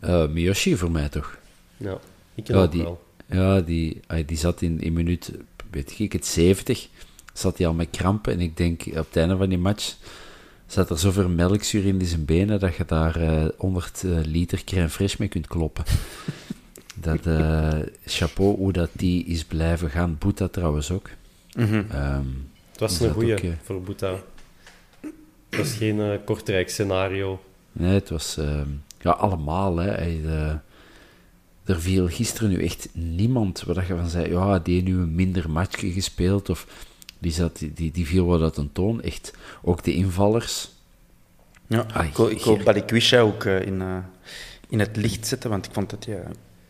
Eh Miyoshi voor mij toch? Ja, ik ken Ja, die- wel. Ja, die, die zat in, in minuut, weet ik het, 70. Zat hij al met krampen. En ik denk, op het einde van die match zat er zoveel melkzuur in zijn benen dat je daar eh 100 eh, liter crème fraîche mee kunt kloppen. dat, eh, chapeau hoe dat die is blijven gaan. Boeta trouwens ook. Mhm. Ehm, Het was een dat goeie ook, eh? voor Boeta. Het was geen eh, Kortrijk-scenario. Nee, het was ehm, ja, allemaal. Hè. Hij, er viel gisteren nu echt niemand waar dat je van zei, ja, die heeft nu een minder matchje gespeeld, of die, zat, die, die, viel wat uit een toon. Echt, ook de invallers. Ja, Ah, ik ik wil Balikwisha ook eh, in, eh, in het licht zetten, want ik vond dat hij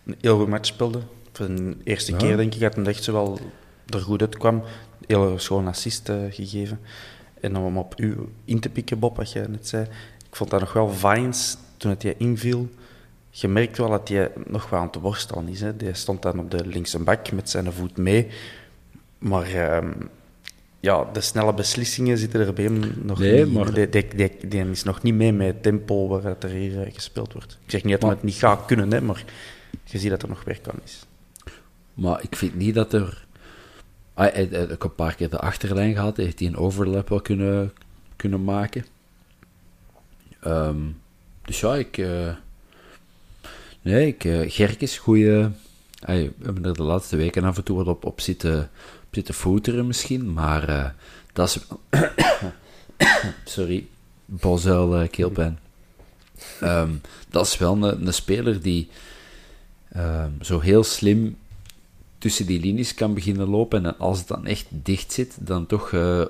een heel goed match speelde. Voor de eerste Ja. keer denk ik dat hij echt zo wel er goed uitkwam. Heel schoon assist eh, gegeven. En om op u in te pikken, Bob, wat jij net zei. Ik vond dat nog wel Vines, toen het hij inviel, je merkt wel dat hij nog wel aan het worstelen is. Hè. Die stond dan op de linkse bak met zijn voet mee. Maar ehm, ja, de snelle beslissingen zitten er bij hem nog Nee, niet. maar- Die, die, die, die is nog niet mee met het tempo waar het er hier eh, gespeeld wordt. Ik zeg niet dat hij het niet gaat kunnen, hè, maar je ziet dat er nog werk aan is. Maar ik vind niet dat er... Ah, Hij hij- ook een paar keer de achterlijn gehad. Heeft hij een overlap wel kunnen, kunnen maken. Ehm, dus ja, ik... eh, nee, ik... eh Gerkes, goede... We hebben er de laatste weken af en toe wat op, op zitten, zitten voeteren misschien. Maar eh, dat is... Sorry. Bozuil, eh, keelpijn. Ehm, dat is wel een, een speler die ehm, zo heel slim tussen die linies kan beginnen lopen. En als het dan echt dicht zit, dan toch eh,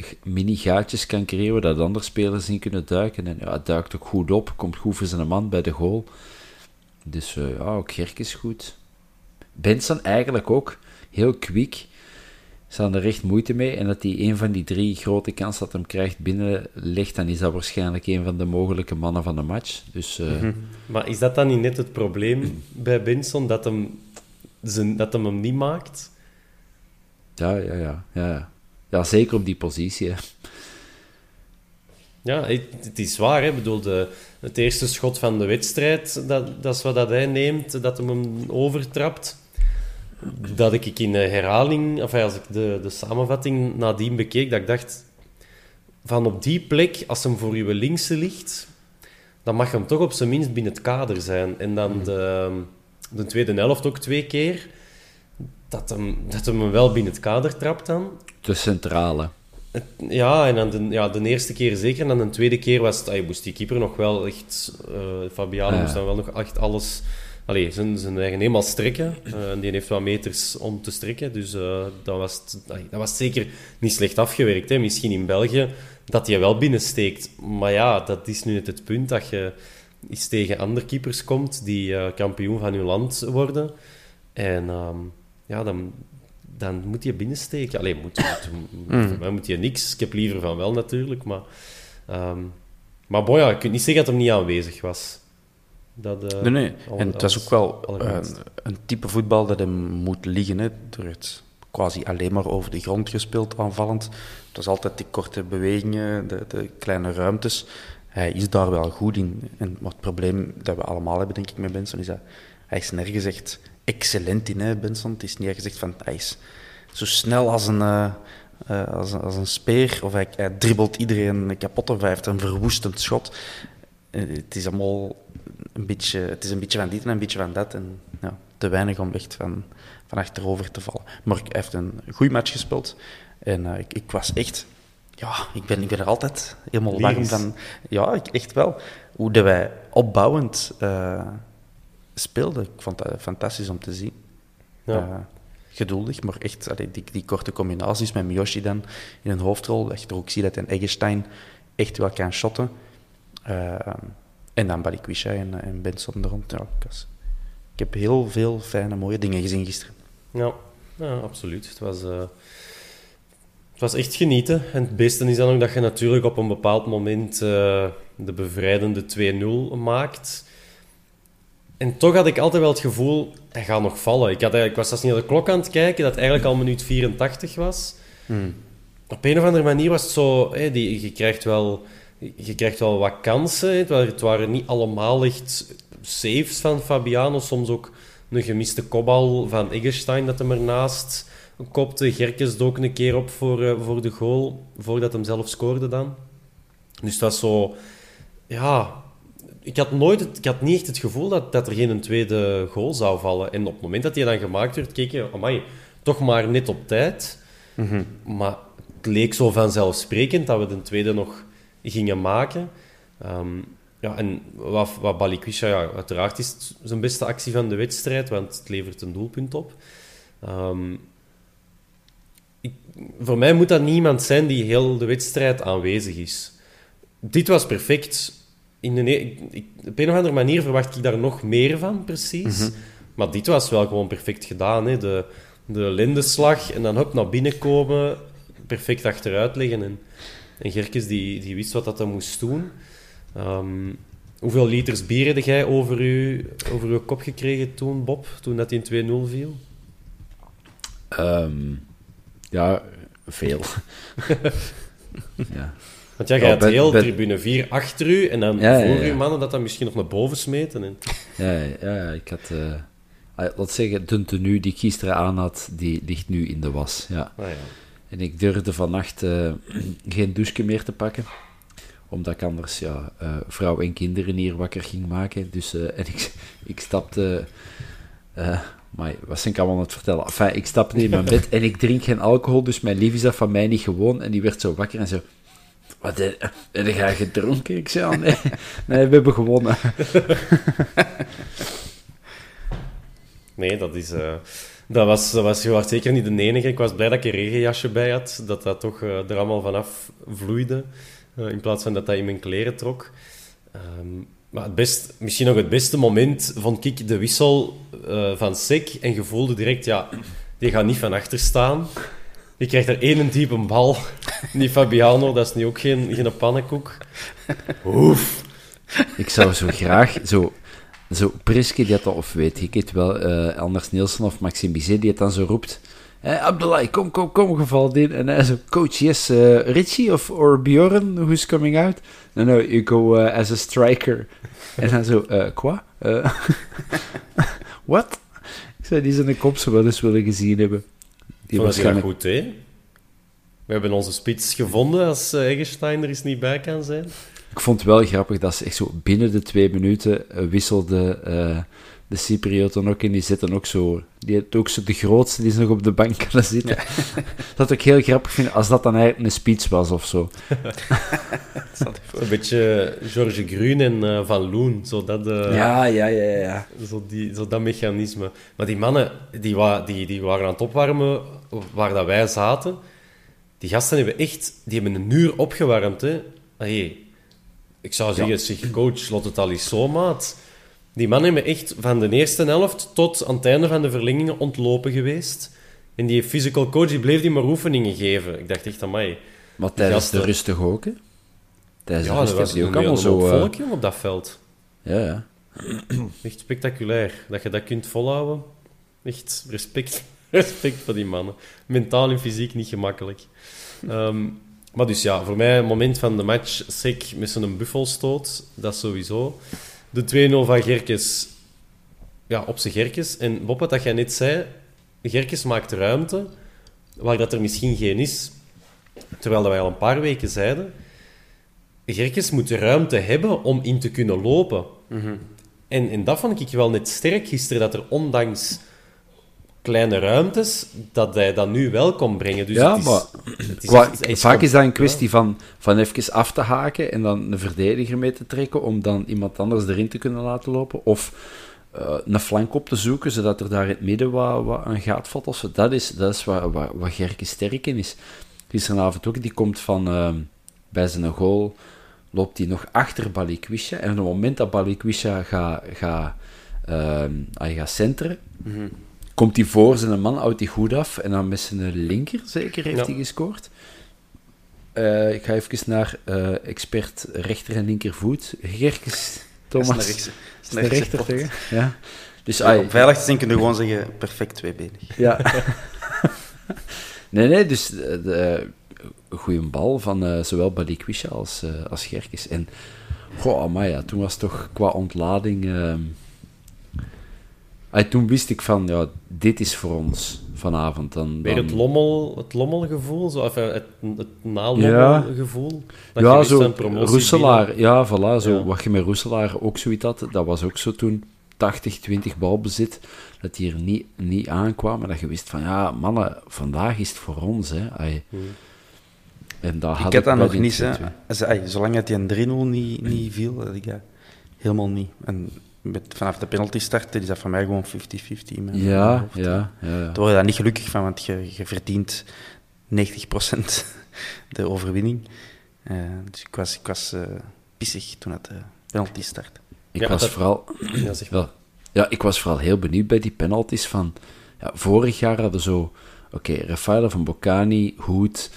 g- mini-gaatjes kan creëren dat andere spelers in kunnen duiken. En ja, het duikt ook goed op, komt goed voor zijn man bij de goal. Dus ja, ook Gerk is goed. Benson eigenlijk ook heel kwik. Ze hadden er echt moeite mee. En dat hij een van die drie grote kansen dat hem krijgt binnenlegt, dan is dat waarschijnlijk een van de mogelijke mannen van de match. Dus eh, Maar is dat dan niet net het probleem bij Benson, dat hem, zijn, dat hem hem niet maakt? ja, ja, ja, ja, ja. Ja, zeker op die positie. Hè. Ja, het, het is waar. Hè. Ik bedoel, de, het eerste schot van de wedstrijd, dat, dat is wat dat hij neemt, dat hem hem overtrapt. Dat ik in de herhaling, of als ik de, de samenvatting nadien bekeek, dat ik dacht, van op die plek, als hem voor uw linkse ligt, dan mag hem toch op zijn minst binnen het kader zijn. En dan de, de tweede helft ook twee keer, dat hem, dat hem wel binnen het kader trapt dan. De centrale. Ja, en dan de, ja, de eerste keer zeker. En dan de tweede keer was het, ay, moest die keeper nog wel echt... eh Fabiano Ja. moest dan wel nog echt alles... Allee, zijn, zijn eigen helemaal strekken. Eh, die heeft wat meters om te strekken. Dus eh dat, was dat was zeker niet slecht afgewerkt. Hè. Misschien in België dat hij wel binnensteekt. Maar ja, dat is nu net het punt dat je eens tegen andere keepers komt die eh, kampioen van hun land worden. En ehm, ja, dan, dan moet je binnensteken. Alleen moet, moet, mij moet je niks. Ik heb liever van wel natuurlijk, maar... ehm, maar boy, ja, je kunt niet zeggen dat hem niet aanwezig was. Dat, eh, Nee, nee. En het was ook wel eh, allerminst. een type voetbal dat hem moet liggen. Hè, door het quasi alleen maar over de grond gespeeld, aanvallend. Het was altijd die korte bewegingen, de, de kleine ruimtes. Hij is daar wel goed in. En maar het probleem dat we allemaal hebben, denk ik, met Benson, is dat hij is nergens echt excellent in, hè, Benson. Het is niet gezegd van, hij is zo snel als een... eh, eh, als, een- als een speer, of hij, hij dribbelt iedereen kapot, of hij heeft een verwoestend schot. Eh, Het is allemaal een beetje, het is een beetje van dit en een beetje van dat. En ja, te weinig om echt van, van achterover te vallen. Maar hij heeft een goede match gespeeld. En eh, ik, ik was echt... Ja, ik ben, ik ben er altijd helemaal warm Lyrisch. van. Ja, ik, echt wel. Hoe dat wij opbouwend eh, speelden. Ik vond dat fantastisch om te zien. Ja. Eh, geduldig, maar echt allee, die, die korte combinaties met Miyoshi dan in een hoofdrol. Dat je er ook ziet dat een Eggestein echt wel kan shotten. Eh, en dan Balikwisha en, en Benson er rond. Ja, ik, ik heb heel veel fijne, mooie dingen gezien gisteren. Ja, ja absoluut. Het was, eh, het was echt genieten. En het beste is dan ook dat je natuurlijk op een bepaald moment eh, de bevrijdende 2-0 maakt. En toch had ik altijd wel het gevoel, hij gaat nog vallen. Ik, had, ik was zelfs niet naar de klok aan het kijken, dat eigenlijk al minuut 84 was. Op een of andere manier was het zo... Die, je, krijgt wel, je krijgt wel wat kansen. Het waren, het waren niet allemaal echt saves van Fabiano. Soms ook een gemiste kopbal van Eggestein dat hem ernaast kopte. Gerkes dook een keer op voor, eh, voor de goal, voordat hem zelf scoorde dan. Dus het was zo... Ja... Ik had, nooit het, ik had niet echt het gevoel dat, dat er geen tweede goal zou vallen. En op het moment dat die dan gemaakt werd, keek je... Amai, toch maar net op tijd. Maar het leek zo vanzelfsprekend dat we de tweede nog gingen maken. Ehm, ja, en wat, wat Balikwisha, ja, uiteraard is het zijn beste actie van de wedstrijd, want het levert een doelpunt op. Ehm, ik, voor mij moet dat niemand zijn die heel de wedstrijd aanwezig is. Dit was perfect. In de, ik, ik- op een of andere manier verwacht ik daar nog meer van, precies. Maar dit was wel gewoon perfect gedaan. Hè? De, de lendenslag en dan hup, naar binnen komen, perfect achteruit leggen. En, en Gerkes die, die wist wat dat hij moest doen. Ehm, Hoeveel liters bier heb jij over, u, over uw kop gekregen toen, Bob? Toen dat in 2-0 viel? Ehm, ja, veel. ja. Want jij Ja, gaat bij- heel tribune 4 achter u en dan Ja, voor ja. u mannen dat dan misschien nog naar boven smeten. En... Ja, ja, ja, ik had... ah, laat zeggen, de tenue die ik gisteren aan had, die ligt nu in de was. Ja. Ah, ja. En ik durfde vannacht eh, geen douche meer te pakken. Omdat ik anders ja, eh, vrouw en kinderen hier wakker ging maken. Dus, eh, en ik, ik stapte... maar wat ben ik allemaal aan het vertellen? Enfin, ik stapte in mijn bed en ik drink geen alcohol, dus mijn lief is dat van mij niet gewoon. En die werd zo wakker en zo... Wat heb jij gedronken? Ik zei, ah, nee, nee, we hebben gewonnen. Nee, dat is... dat was, dat was, was zeker niet de enige. Ik was blij dat ik een regenjasje bij had. Dat dat toch eh, er allemaal vanaf vloeide. eh, in plaats van dat dat in mijn kleren trok. Ehm, maar het best, misschien nog het beste moment vond ik de wissel eh, van Sek. En je voelde direct, ja, die gaat niet van achter staan. Die krijgt er één diepe bal. Die Fabiano, dat is nu ook geen, geen pannenkoek. Oef. Ik zou zo graag, zo, zo Priske die dat, of weet ik het wel, eh, Anders Nielsen of Maxime Bizet die het dan zo roept. Eh, Abdullah, kom, kom, kom, gevalt in. En hij zo, coach, yes, eh, Richie of or Bjorn, who's coming out? No, no, you go eh, as a striker. en dan zo, eh, qua? Eh, What? Ik zei, die zijn de kop zo wel eens willen gezien hebben. Die was waarschijnlijk... goed, hè? We hebben onze spits gevonden als uh, Eggestein er eens niet bij kan zijn. Ik vond het wel grappig dat ze echt zo binnen de twee minuten eh, wisselde eh, de Cyprioten ook en die zitten ook zo... Die heeft ook zo de grootste die is nog op de bank kunnen zitten. dat ik heel grappig vind als dat dan eigenlijk een speech was of zo. Een beetje George Grun en uh, Van Loen, zo dat, uh, ja, ja, ja, ja. Zo, die, zo dat mechanisme. Maar die mannen, die, wa die, die waren aan het opwarmen waar dat wij zaten. Die gasten hebben echt... Die hebben een uur opgewarmd, hè. Hey, ik zou zeggen, zeg, coach, lot het al eens zo, maat. Die mannen hebben echt van de eerste helft tot aan het einde van de verlengingen ontlopen geweest. En die physical coach die bleef die maar oefeningen geven. Ik dacht echt, amai. Maar tijdens de rust toch ook, hè? Tijdens ja, de rust was die ook allemaal zo... volk, uh... op dat veld. Ja, ja. Echt spectaculair. Dat je dat kunt volhouden. Echt respect, respect voor die mannen. Mentaal en fysiek niet gemakkelijk. Um, maar dus ja, voor mij, het moment van de match, Sek met zijn buffelstoot, dat sowieso. De 2-0 van Gerkes, ja, op zijn Gerkes. En Bob, wat jij net zei, Gerkes maakt ruimte waar dat er misschien geen is. Terwijl wij al een paar weken zeiden, Gerkes moet ruimte hebben om in te kunnen lopen. Mm -hmm. en, en dat vond ik wel net sterk gisteren, dat er ondanks kleine ruimtes, dat hij dat nu wel kon brengen. Dus ja, het is, maar het is echt, is vaak is dat een kwestie ja. van, van even af te haken en dan een verdediger mee te trekken om dan iemand anders erin te kunnen laten lopen. Of uh, een flank op te zoeken, zodat er daar in het midden wat, wat aan gaat valt. Of. Dat is, dat is waar, waar, waar Gerke sterk in is. Gisteravond ook, die komt van uh, bij zijn goal, loopt hij nog achter Balikwisha. En op het moment dat Balikwisha gaat ga, uh, ga centeren, mm -hmm komt hij voor zijn man, houdt hij goed af. En dan met zijn linker, zeker, heeft ja. hij gescoord. Uh, ik ga even naar uh, expert rechter en linkervoet. Gerkes, Thomas. Dat is een rechter tegen. Ja. Dus, ja, om veilig te zijn kun je gewoon zeggen, perfect tweebenig. Ja. nee, nee, dus de, de goede bal van uh, zowel Balikwisha als, als Gerkes. En, goh, maar ja, toen was toch qua ontlading... ehm, Ay, toen wist ik van, ja, dit is voor ons vanavond. Dan, dan... Weer het, lommel, het lommelgevoel, zo, of het, het nalommelgevoel. Ja, ja zo Roeselaar, ja, voilà, zo, ja. wat je met Roeselaar ook zoiets had, dat was ook zo toen 80, 20 balbezit, dat die er niet, niet aankwam, maar dat je wist van, ja, mannen, vandaag is het voor ons, hè. Ay. Hmm. En dat ik had ik dat nog niet, hè. Zolang het die een 3-0 niet, niet viel, had ik dat helemaal niet. En met, vanaf de penalty starten is dat voor mij gewoon 50-50. Ja, ja, ja, ja. Daar word je daar niet gelukkig van, want je, je verdient 90% de overwinning. Uh, dus ik was, ik was uh, pissig toen het de penalty startte. Ik ja, was dat... vooral... Ja, zeg. Ja, ik was vooral heel benieuwd bij die penalties van... Ja, vorig jaar hadden we zo... Oké, okay, Rafael van Boccani, Hoed...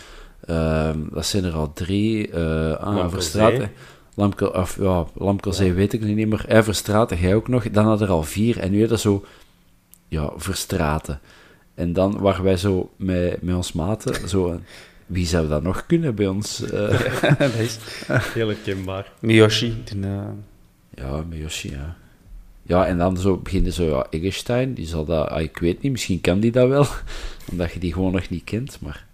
Uh, dat zijn er al drie. Uh, ah. Lamke, of ja, Lamkelzee weet ik niet meer. Hij Verstraten, jij ook nog. Dan had er al vier. En nu had er zo, ja, Verstraten. En dan waren wij zo met, met ons maten, zo, wie zou dat nog kunnen bij ons? eh? dat is Heel herkenbaar. Miyoshi. Eh, ja, met Yoshi, ja. Ja, en dan zo beginnen zo, ja, Eggestein, die zal dat, ah, ik weet niet, misschien kan die dat wel, omdat je die gewoon nog niet kent, maar...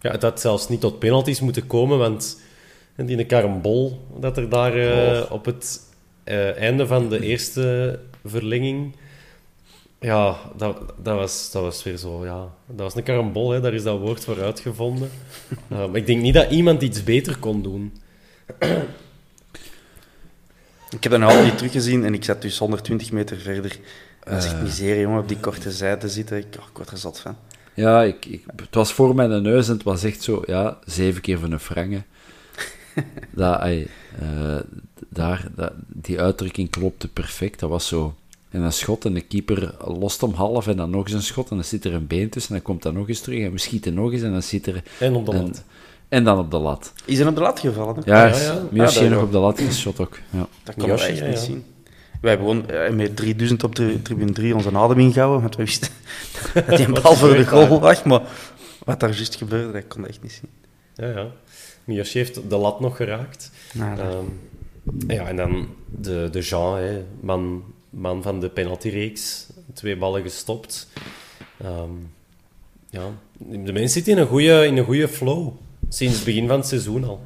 Ja, het had zelfs niet tot penalties moeten komen, want die een karambol dat er daar eh, op het eh, einde van de eerste verlenging... Ja, dat, dat, was, dat was weer zo, ja. Dat was een karambol, hè. daar is dat woord voor uitgevonden. Eh, maar ik denk niet dat iemand iets beter kon doen. Ik heb dat nog altijd niet teruggezien en ik zat dus 120 meter verder. Dat is echt miserie, jongen, op die korte zijde zitten. Ik, oh, ik word er zat van. Ja, ik, ik, het was voor mijn neus en het was echt zo, ja, zeven keer van een frangen. Dat, ai, eh, daar, dat, die uitdrukking klopte perfect. Dat was zo... En een schot en de keeper lost hem half en dan nog eens een schot en dan zit er een been tussen en dan komt dat nog eens terug en we schieten nog eens en dan zit er... En op de en- lat. En dan op de lat. Is er op de lat gevallen? Hè? Ja, Ja, ja. Miyoshi Ah, dat nog op de lat geschot ook. Ja. Dat kon we Yoshi, echt ja, niet ja. zien. Wij hebben gewoon eh, met 3000 op de tribune 3 onze adem ingehouden, want we wisten dat die een bal voor de goal lag, maar wat daar juist gebeurde, dat kon ik echt niet zien. Ja, ja. Miyoshi heeft de lat nog geraakt. Nou, Ehm, ja, en dan de, de Jean, hè, man, man van de penaltyreeks. Twee ballen gestopt. Ehm, ja, de mensen zitten in een goede in een goede flow. Sinds het begin van het seizoen al.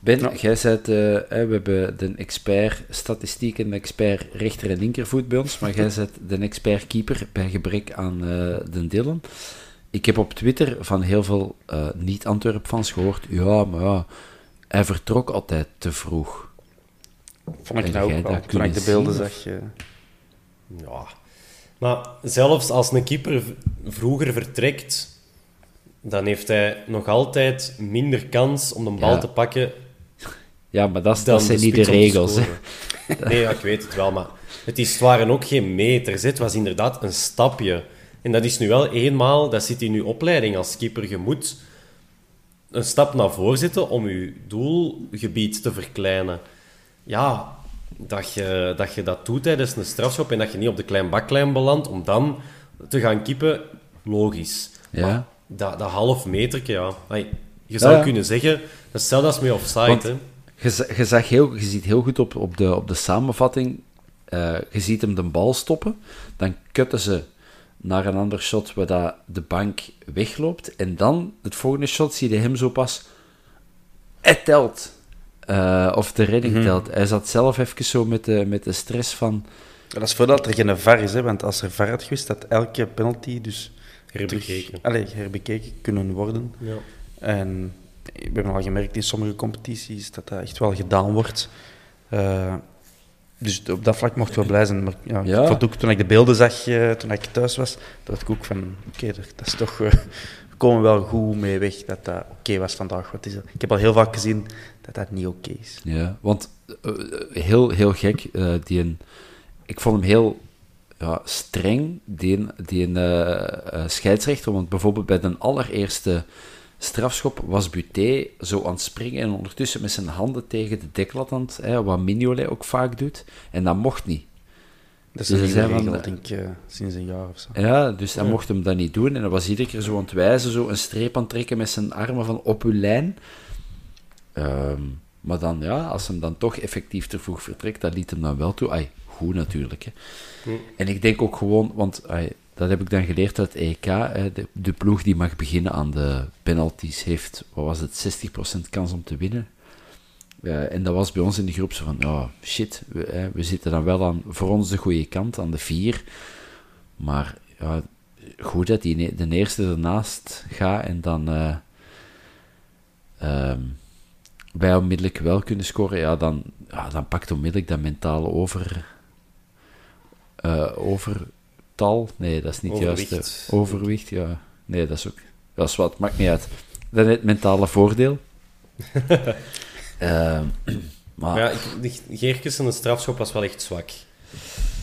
Ben, Ja. jij bent, eh, we hebben de expert statistiek en de expert rechter- en linkervoet bij ons, maar jij bent de expert keeper bij gebrek aan eh de Dylan. Ik heb op Twitter van heel veel eh, niet-Antwerp-fans gehoord, ja, maar ja, hij vertrok altijd te vroeg. vond ik nou ook wel. Toen ik de beelden zien, zag. eh, Ja. Maar zelfs als een keeper vroeger vertrekt, dan heeft hij nog altijd minder kans om een bal Ja. te pakken Ja, maar dat, dat zijn de niet de regels. Nee, ja, ik weet het wel, maar het, is, het waren ook geen meters. hè. Het was inderdaad een stapje. En dat is nu wel eenmaal, dat zit in uw opleiding als keeper. Je moet een stap naar voren zetten om je doelgebied te verkleinen. Ja, dat je, dat je dat doet tijdens een strafschop en dat je niet op de klein baklijn belandt om dan te gaan kippen, logisch. Ja. Maar dat, dat half meterke, ja. Je zou Ja. kunnen zeggen, dat is hetzelfde als met offside. Want- hè. Je, za- je, zag heel, je ziet heel goed op, op, de, op de samenvatting. eh, je ziet hem de bal stoppen. Dan kutten ze naar een ander shot waar dat de bank wegloopt. En dan, het volgende shot, zie je hem zo pas. Het telt. Eh, of de redding telt. Hij zat zelf even zo met de, met de stress van. Dat is voordat er geen VAR is, hè, want als er VAR had geweest, had elke penalty dus Herbekeken. terug- herbekeken kunnen worden. Ja. En we hebben al gemerkt in sommige competities dat dat echt wel gedaan wordt. Eh, dus op dat vlak mochten we blij zijn. Maar ja, Ja. Ik ook, toen ik de beelden zag, eh, toen ik thuis was, dacht ik ook van, oké, dat dat is toch... eh, we komen wel goed mee weg dat dat oké was vandaag. Wat is dat? Ik heb al heel vaak gezien dat dat niet oké is. Ja, want eh, heel, heel gek. die een, ik vond hem heel ja, streng, die, een- die een, scheidsrechter. Want bijvoorbeeld bij de allereerste strafschop was Buté zo aan het springen en ondertussen met zijn handen tegen de deklat aan het, hè, wat Mignolet ook vaak doet. En dat mocht niet. Dat is Dus een zijn van regel, de- denk ik, eh, sinds een jaar of zo. Ja, dus hij mocht hem dat niet doen. En hij was iedere keer zo aan het wijzen, zo een streep aan het trekken met zijn armen van op uw lijn. Ehm, maar dan, ja, als hem dan toch effectief te vroeg vertrekt, dat liet hem dan wel toe. Ai, goed natuurlijk. Hè. En ik denk ook gewoon, want ai, dat heb ik dan geleerd het EK, de, de ploeg die mag beginnen aan de penalties heeft, wat was het, 60% kans om te winnen. Eh, en dat was bij ons in de groep zo van, ja, shit, we, we zitten dan wel aan, voor ons de goede kant, aan de vier. Maar ja, goed dat die de eerste ernaast gaat en dan eh, ehm, wij onmiddellijk wel kunnen scoren, ja, dan, ja, dan pakt onmiddellijk dat mentale over, eh, overtal. Nee, dat is niet Overwicht. juist. hè. Overwicht, ja. Nee, dat is ook... Dat is wat, maakt niet uit. Dat is het mentale voordeel. Ehm, maar Maar ja, ik- de Geerkes een strafschop was wel echt zwak.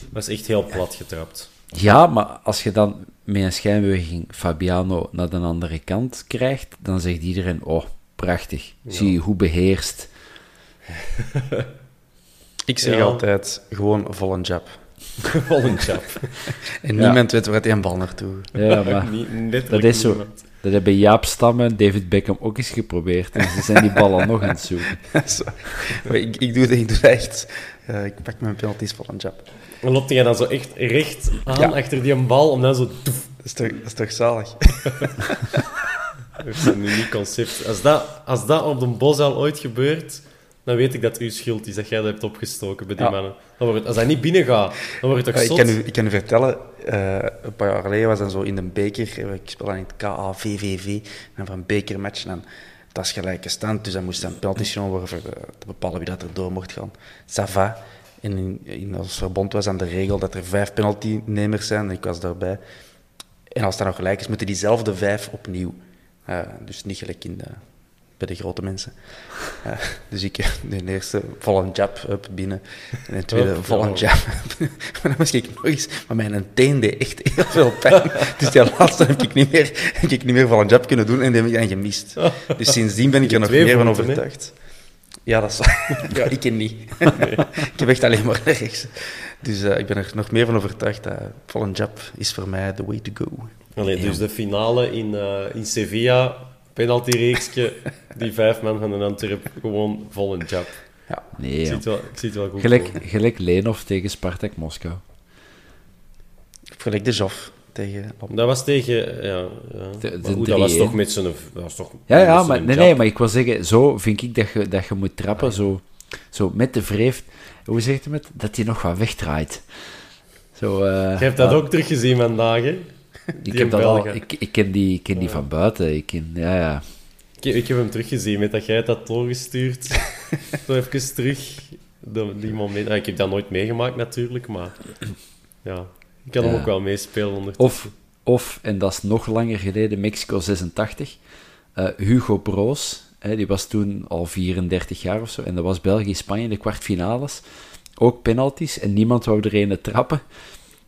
Was echt heel plat getrapt. Ja, maar als je dan met een schijnbeweging Fabiano naar de andere kant krijgt, dan zegt iedereen, oh, prachtig. Zie je hoe beheerst. Ik zeg Ja. altijd, gewoon vol een jab. Vol een chap. En Ja. niemand weet waar hij een bal naartoe Ja, maar Niet- dat is zo. niemand. Dat hebben Jaap Stam en David Beckham ook eens geprobeerd. En ze zijn die ballen nog aan het zoeken. Zo. Maar ik, ik, doe, dat- ik doe echt. Eh, ik pak mijn penalties vol een jab. Dan loopt hij dan zo echt recht aan Ja. achter die een bal, om dan zo... toef, Dat is toch, dat is toch zalig? Dat is een uniek concept. Als dat, als dat op de bos al ooit gebeurt, dan weet ik dat het uw schuld is dat jij dat hebt opgestoken bij die Ja. mannen. Dan wordt het, als dat niet binnen gaat, dan wordt het toch ik, kan u, ik kan u vertellen, eh, een paar jaar geleden was dan zo in de beker, eh, ik speel dan in het KAVVV, en van een bekermatch, en dat is gelijke stand, dus dan moest dan penalty genomen worden voor eh, te bepalen wie dat er door mocht gaan. Ça va. En in, in ons verbond was dan de regel dat er vijf penaltynemers zijn, en ik was daarbij. En als dat nog gelijk is, moeten diezelfde vijf opnieuw. Dus niet gelijk in de, bij de grote mensen. Eh, dus ik de eerste vol een jab up binnen. En de tweede Hup, vol een ja. jab. maar dan ik nog eens... Maar mijn teen deed echt heel veel pijn. dus die laatste heb ik niet meer, heb ik niet meer vol een jab kunnen doen. En die heb ik dan gemist. Dus sindsdien ben ik er nog meer van overtuigd. Ja, dat is... ja, ik ken niet. ik heb echt alleen maar rechts. Dus eh, ik ben er nog meer van overtuigd dat vol een jab is voor mij the way to go. Allee, dus de finale in, eh, in Sevilla, penaltyreeksje, die vijf man van de Antwerp, gewoon vol een jab. Ja. Nee, Ik zie het wel, ik zie het wel goed Gelijk, gelijk Lenov tegen Spartak Moskou. Gelijk de Joff tegen... Dat was tegen... Ja, ja. De- goed, dat was 3-1. toch met zijn... Dat was toch Ja, ja, maar, nee, nee, maar ik wil zeggen, zo vind ik dat je, dat je moet trappen, zo, zo met de wreef. Hoe zegt hij het? Dat hij nog wat wegdraait. Zo, eh, Je hebt dat ja, ook teruggezien vandaag, hè? Ik, heb dat al, ik, ik ken die, ik ken die van buiten. Ik ken, ja, ja. Ik, ik heb hem teruggezien met dat jij het had doorgestuurd. Zo even terug. Die moment. Ah, ik heb dat nooit meegemaakt natuurlijk, maar ja, ik kan hem ook wel meespelen onder. Of, of, en dat is nog langer geleden, Mexico 86. eh, Hugo Broos, hè, die was toen al 34 jaar of zo. En dat was België-Spanje, de kwartfinales. Ook penalties en niemand wou er een trappen.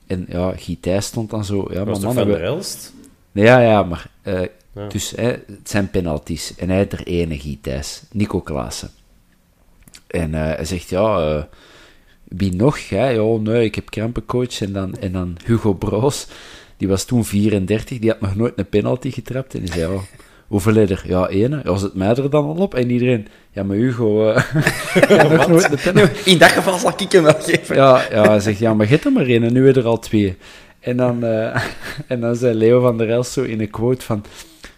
En ja, Guy Thijs stond dan zo. Ja, maar mannen, Van we- der Elst? Nee, ja, ja, maar... eh, Ja. Dus hè, het zijn penalties. En hij heeft er ene, Guy Thijs. Nico Klaassen. En eh, hij zegt, ja... eh, wie nog? Hè? Ja, nee, ik heb krampencoach. En dan, en dan Hugo Broos. Die was toen 34. Die had nog nooit een penalty getrapt. En die zei, ja... Hoeveel er? Ja, ene. Ja, zit mij er dan al op? En iedereen... Ja, maar Hugo... eh, nog nooit. In dat geval zal ik hem wel geven. Ja, ja, hij zegt, ja, maar hebt er maar één en nu je er al twee. En dan, eh, en dan zei Leo van der Els zo in een quote van...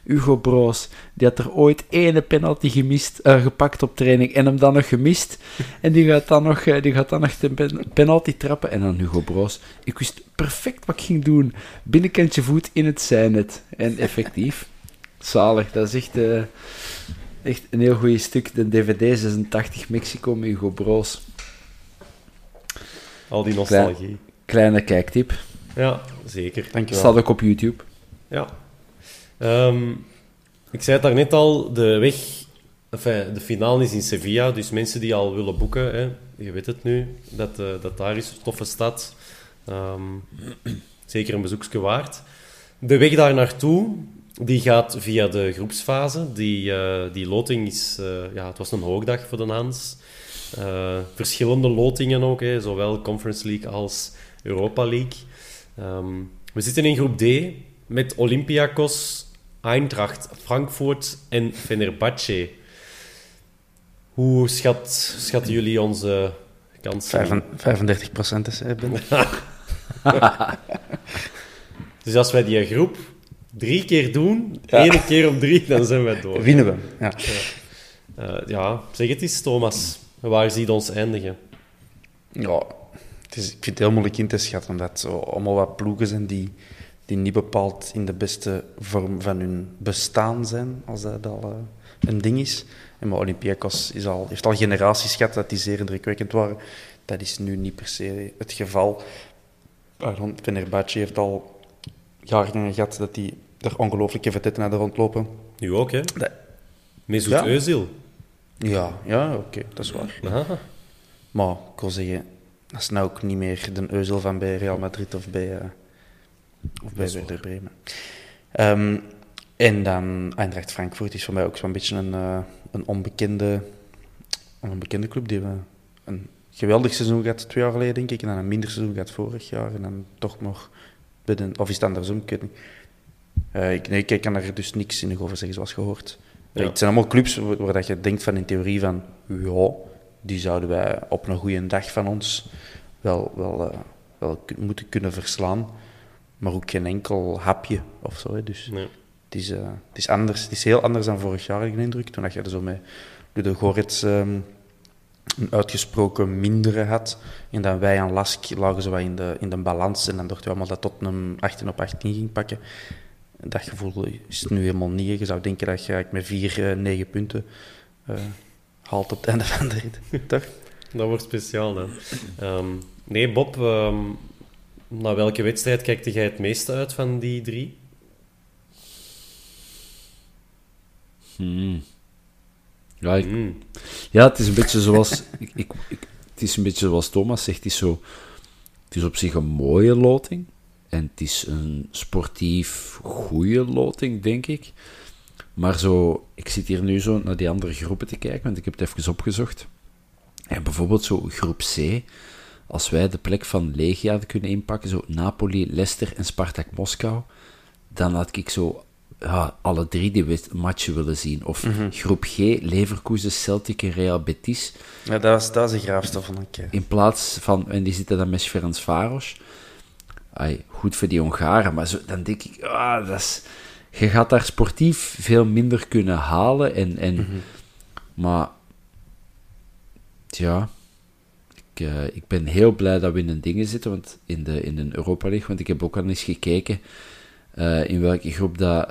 Hugo Broos, die had er ooit ene penalty gemist, eh, gepakt op training en hem dan nog gemist. En die gaat dan nog, die gaat dan nog de pen- penalty trappen. En dan Hugo Broos. Ik wist perfect wat ik ging doen. Binnenkantje voet in het zijnet. En effectief. Zalig. Dat is echt, eh, echt een heel goed stuk. De DVD 86 Mexico met Hugo Broos. Al die nostalgie. Kleine kijktip. Ja, zeker. Dankjewel. Staat ook op YouTube. Ja. Ehm, ik zei het daarnet al, de weg... Enfin, de finale is in Sevilla, dus mensen die al willen boeken, hè, je weet het nu, dat, eh, dat daar is, een toffe stad. Ehm, zeker een bezoekje waard. De weg daar naartoe, die gaat via de groepsfase. Die, eh, die loting is... eh, ja, het was een hoogdag voor de Hans. Eh, verschillende lotingen ook, hè, zowel Conference League als Europa League. Ehm, we zitten in groep D met Olympiakos, Eintracht, Frankfurt en Fenerbahce. Hoe schat, schatten jullie onze kansen? Vijfen- 35 procent is, Ben. Dus als wij die groep drie keer doen, Ja. één keer op drie, dan zijn wij door. Winnen we. Ja. Eh, ja, zeg het eens, Thomas. Waar zie je ons eindigen? ja het is, ik vind het heel moeilijk in te schatten, omdat het zo allemaal wat ploegen zijn die, die niet bepaald in de beste vorm van hun bestaan zijn, als dat al eh, een ding is. En maar Olympiakos is al, heeft al generaties gehad dat die zeer indrukwekkend waren. Dat is nu niet per se het geval. Pardon, Fenerbahce heeft al jaren gehad dat die er ongelooflijke vedetten naar de rondlopen. Nu ook, hè? Nee. Mesut Ja. Özil. Ja, ja oké, dat is waar. Aha. Maar ik wil zeggen, dat is nou ook niet meer de euzel van bij Real Madrid of bij, eh, of bij Werder Bremen. Ehm, en dan Eindracht Frankfurt is voor mij ook zo'n beetje een, eh, een onbekende, een bekende club die we een geweldig seizoen gehad twee jaar geleden, denk ik. En dan een minder seizoen gehad vorig jaar. En dan toch nog... Bij de, of is het andersom? Ik weet niet. Eh, ik, nee, ik kan daar dus niks in over zeggen, zoals gehoord. Ja. Het zijn allemaal clubs waar, waar dat je denkt van in theorie van... Ja, die zouden wij op een goede dag van ons wel, wel, eh, wel moeten kunnen verslaan. Maar ook geen enkel hapje of zo. Hè. Dus Nee. het, is, eh, het is anders. Het is heel anders dan vorig jaar, ik de indruk. Toen dat je er zo met Ludo Gorets ehm, een uitgesproken mindere had. En dan wij aan Lask lagen zo wat in de, in de balans. En dan dachten we allemaal dat Tottenham 18 op 18 ging pakken. Dat gevoel is het nu helemaal niet. Je zou denken dat je eigenlijk met 4, 9 punten eh, haalt op het einde van de rit. Toch? Dat wordt speciaal dan. Ehm, nee, Bob, ehm, naar welke wedstrijd kijkte jij het meeste uit van die drie? Hmm. Ja, ik, Hmm. Ja, het is een beetje zoals... ik, ik, ik- het is een beetje zoals Thomas zegt. Het is, zo, het is op zich een mooie loting. En het is een sportief goede loting, denk ik. Maar zo... Ik zit hier nu zo naar die andere groepen te kijken, want ik heb het even opgezocht. En bijvoorbeeld zo groep C. Als wij de plek van Legia hadden kunnen inpakken, zo Napoli, Leicester en Spartak Moskou, dan had ik zo ja, alle drie die matchen willen zien. Of groep G, Leverkusen, Celtic en Real Betis. Ja, dat was, dat was een graafstof van een keer. In plaats van, en die zitten dan met Ferenc Varos. Ai, goed voor die Hongaren, maar zo, dan denk ik, ah, dat is, je gaat daar sportief veel minder kunnen halen. En, en, Maar, ja, ik, eh, ik ben heel blij dat we in een dingen zitten, want in, de, in een Europa League, want ik heb ook al eens gekeken eh, in welke groep dat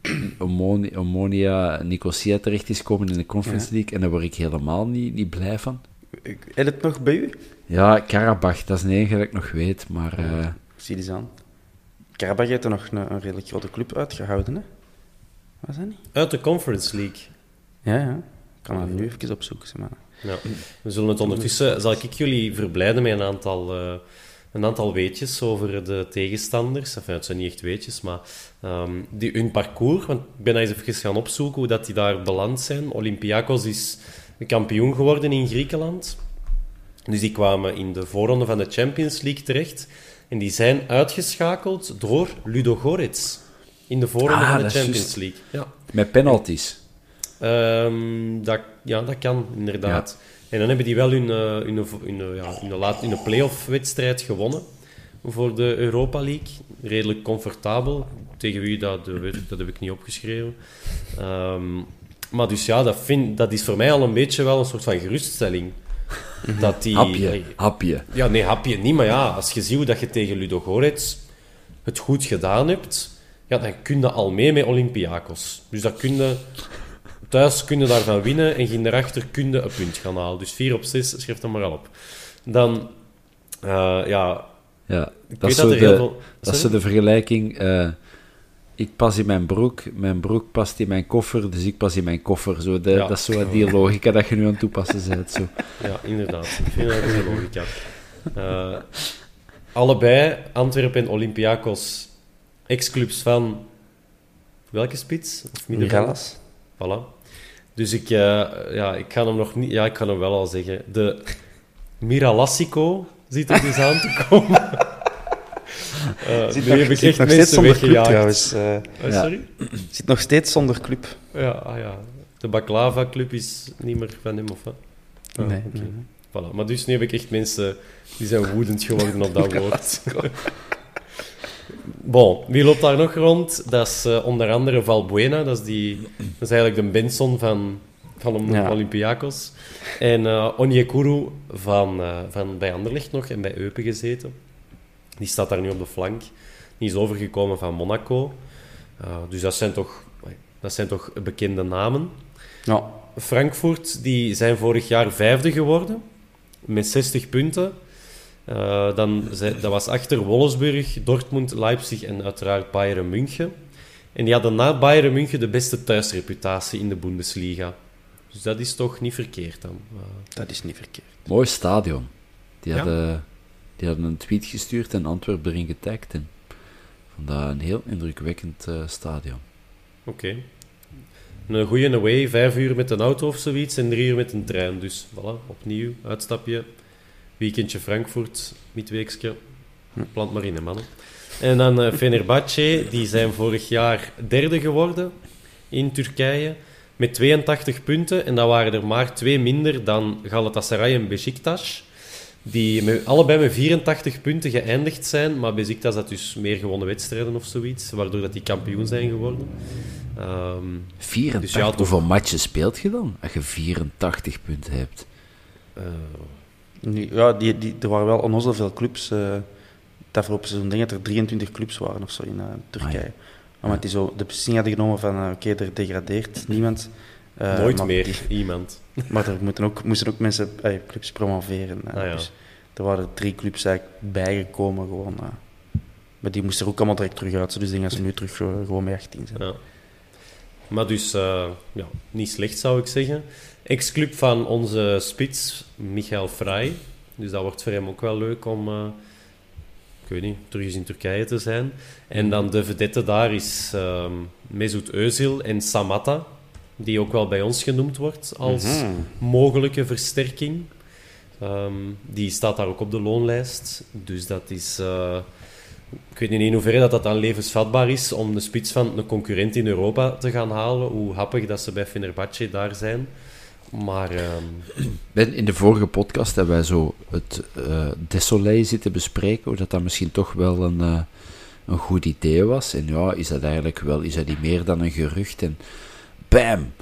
Omoni- Omonia Nicosia terecht is komen in de Conference League. En daar word ik helemaal niet, niet blij van. Je het nog bij u? Ja, Karabach, dat is de enige dat ik nog weet, maar... eh, Zie eens aan. Karabach heeft er nog een, een redelijk grote club uitgehouden, hè? Was dat niet? Uit de Conference League. Ja, ja. Ik kan het nu even opzoeken, zeg maar. Ja. We zullen het ondertussen... Zal ik jullie verblijden met een aantal, eh, een aantal weetjes over de tegenstanders. Enfin, het zijn niet echt weetjes, maar ehm, die, hun parcours. Want ik ben daar eens even gaan opzoeken hoe dat die daar beland zijn. Olympiakos is kampioen geworden in Griekenland. Dus die kwamen in de voorronde van de Champions League terecht. En die zijn uitgeschakeld door Ludogorets. In de voorronde Ah, van de Champions. League. Ja. met penalties. Ehm, dat, ja, dat kan, inderdaad. En dan hebben die wel hun, eh, hun, hun, eh, ja, hun, laat, hun play-off-wedstrijd gewonnen voor de Europa League. Redelijk comfortabel. Tegen wie, dat, dat heb ik niet opgeschreven. Ehm, maar dus ja, dat, vind, dat is voor mij al een beetje wel een soort van geruststelling. Dat die, Hapje, hapje. ja, nee, hapje niet. Maar ja, als je ziet hoe dat je tegen Ludo Gorets het goed gedaan hebt, ja, dan kun je al mee met Olympiakos. Dus dat kun je, thuis kun je daarvan winnen en ging daarachter kun je een punt gaan halen. Dus 4 op 6, schrijf dat maar al op. Dan, eh, ja, Ja, dat is de, veel... dat is de vergelijking. eh, ik pas in mijn broek, mijn broek past in mijn koffer, dus ik pas in mijn koffer. Zo de, Ja. Dat is zo die logica dat je nu aan het toepassen bent. Zo. Ja, inderdaad. Ik vind dat een logica. Eh, allebei, Antwerpen en Olympiakos, ex-clubs van... Welke spits? Of. Voilà. Dus ik, eh, ja, ik ga hem nog niet... Ja, ik kan hem wel al zeggen. De Miralassico zit er dus aan te komen. Eh, Zit nu nog, heb ik zit echt nog steeds mensen zonder club weggejaagd. trouwens. eh. Eh, Ja. sorry? zit nog steeds zonder club. Ja, ah, ja. De Baklava Club is niet meer van hem, of wat? Ah, nee. Voilà. Maar dus nu heb ik echt mensen die zijn woedend geworden op dat woord. bon, wie loopt daar nog rond? Dat is eh, onder andere Valbuena. Dat is, die, dat is eigenlijk de Benson van, van Ja. Olympiakos. En eh Onyekuru van, eh, van bij Anderlecht nog en bij Eupen gezeten. Die staat daar nu op de flank. Die is overgekomen van Monaco. Uh, dus dat zijn, toch, dat zijn toch bekende namen. Ja. Frankfurt die zijn vorig jaar vijfde geworden met 60 punten. Uh, dan, zij- dat was achter Wolfsburg, Dortmund, Leipzig en uiteraard Bayern München. En die hadden na Bayern München de beste thuisreputatie in de Bundesliga. Dus dat is toch niet verkeerd dan. Uh, Dat is niet verkeerd. Mooi stadion. Die Ja. hadden, die hadden een tweet gestuurd en Antwerpen erin getagd. En vond dat een heel indrukwekkend eh, stadion. Oké. een goede away, vijf uur met een auto of zoiets en drie uur met een trein. Dus voilà, opnieuw, uitstapje. Weekendje Frankfurt, midweekske. Plant maar in, hè, mannen. En dan eh Fenerbahce, die zijn vorig jaar derde geworden in Turkije met 82 punten. En dat waren er maar twee minder dan Galatasaray en Besiktas. Die met, allebei met 84 punten geëindigd zijn. Maar Besiktas had dus meer gewonnen wedstrijden of zoiets. Waardoor dat die kampioen zijn geworden. Ehm, 84. Dus ja, toch- Hoeveel matchen speelt je dan? Als je 84 punten hebt. eh, Nu, ja, die, die, er waren wel onnozel veel clubs. eh dat afgelopen seizoen denk ik dat er 23 clubs waren of zo in eh, Turkije. Ah, ja. Omdat die zo de beslissing hadden genomen van eh, oké, er degradeert niemand. Eh, nooit maar meer die- iemand. Maar er moeten ook, moesten ook mensen, eh, clubs promoveren. Ah, ja. Dus er waren drie clubs eigenlijk bijgekomen. Gewoon, eh. maar die moesten er ook allemaal direct terug uit. Dus ik denk dat ze nu terug eh, gewoon met 18 zijn. Ja. Maar dus, ja, niet slecht zou ik zeggen. Ex-club van onze spits, Michael Frey. Dus dat wordt voor hem ook wel leuk om, eh, ik weet niet, terug eens in Turkije te zijn. En dan de vedette daar is ehm Mesut Özil en Samatta, die ook wel bij ons genoemd wordt als Mhm. mogelijke versterking. Ehm, die staat daar ook op de loonlijst. Dus dat is... eh, ik weet niet in hoeverre dat, dat dan levensvatbaar is om de spits van een concurrent in Europa te gaan halen. Hoe happig dat ze bij Fenerbahce daar zijn. Maar Ben- In de vorige podcast hebben wij zo het eh Desolé zitten bespreken, hoe dat, dat misschien toch wel een, eh, een goed idee was. En ja, is dat eigenlijk wel, is dat niet meer dan een gerucht? En bam,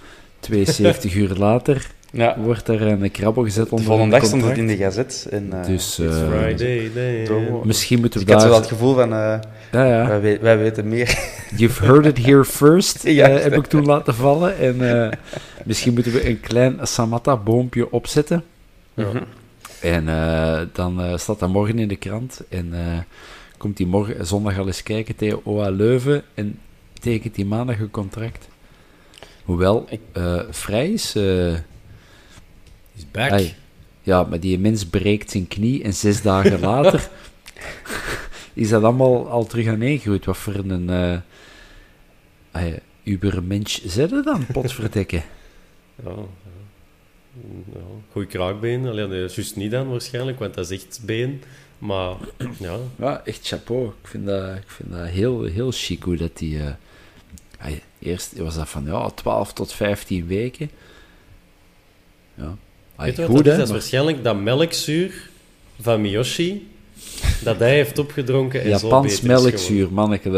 72 uur later Ja. wordt er een krabbel gezet De onder volgende een dag stond het in de gazet. En, eh, Dus eh, Friday. Domo. misschien moeten dus we ik had zo wel daar... het gevoel van, eh, Ja, ja. wij, we- wij weten meer. You've heard it here first, Ja. eh, heb ik toen laten vallen. En eh, misschien moeten we een klein Samatta-boompje opzetten. Ja. En eh, dan eh, staat dat morgen in de krant. En eh, komt hij morgen, zondag al eens kijken tegen OA Leuven. En tekent hij maandag een contract. Hoewel, Ik- eh, vrij is... eh, He's back. ai, ja, maar die mens breekt zijn knie en zes dagen later is dat allemaal al terug aaneengegroeid. Wat voor een eh ai, ubermensch zitten dan, potverdikken. Ja, ja. ja. Goeie kraakbeen. Alleen nee, juist niet dan waarschijnlijk, want dat is echt been. Maar ja, Ja, echt chapeau. Ik vind dat, ik vind dat heel, heel chic hoe dat die... eh, eerst was dat van ja, 12 tot 15 weken. Ja. Weet je wat goed, dat is? Dat is maar- waarschijnlijk dat melkzuur van Miyoshi dat hij heeft opgedronken en zo Japans beter is melkzuur, manneke,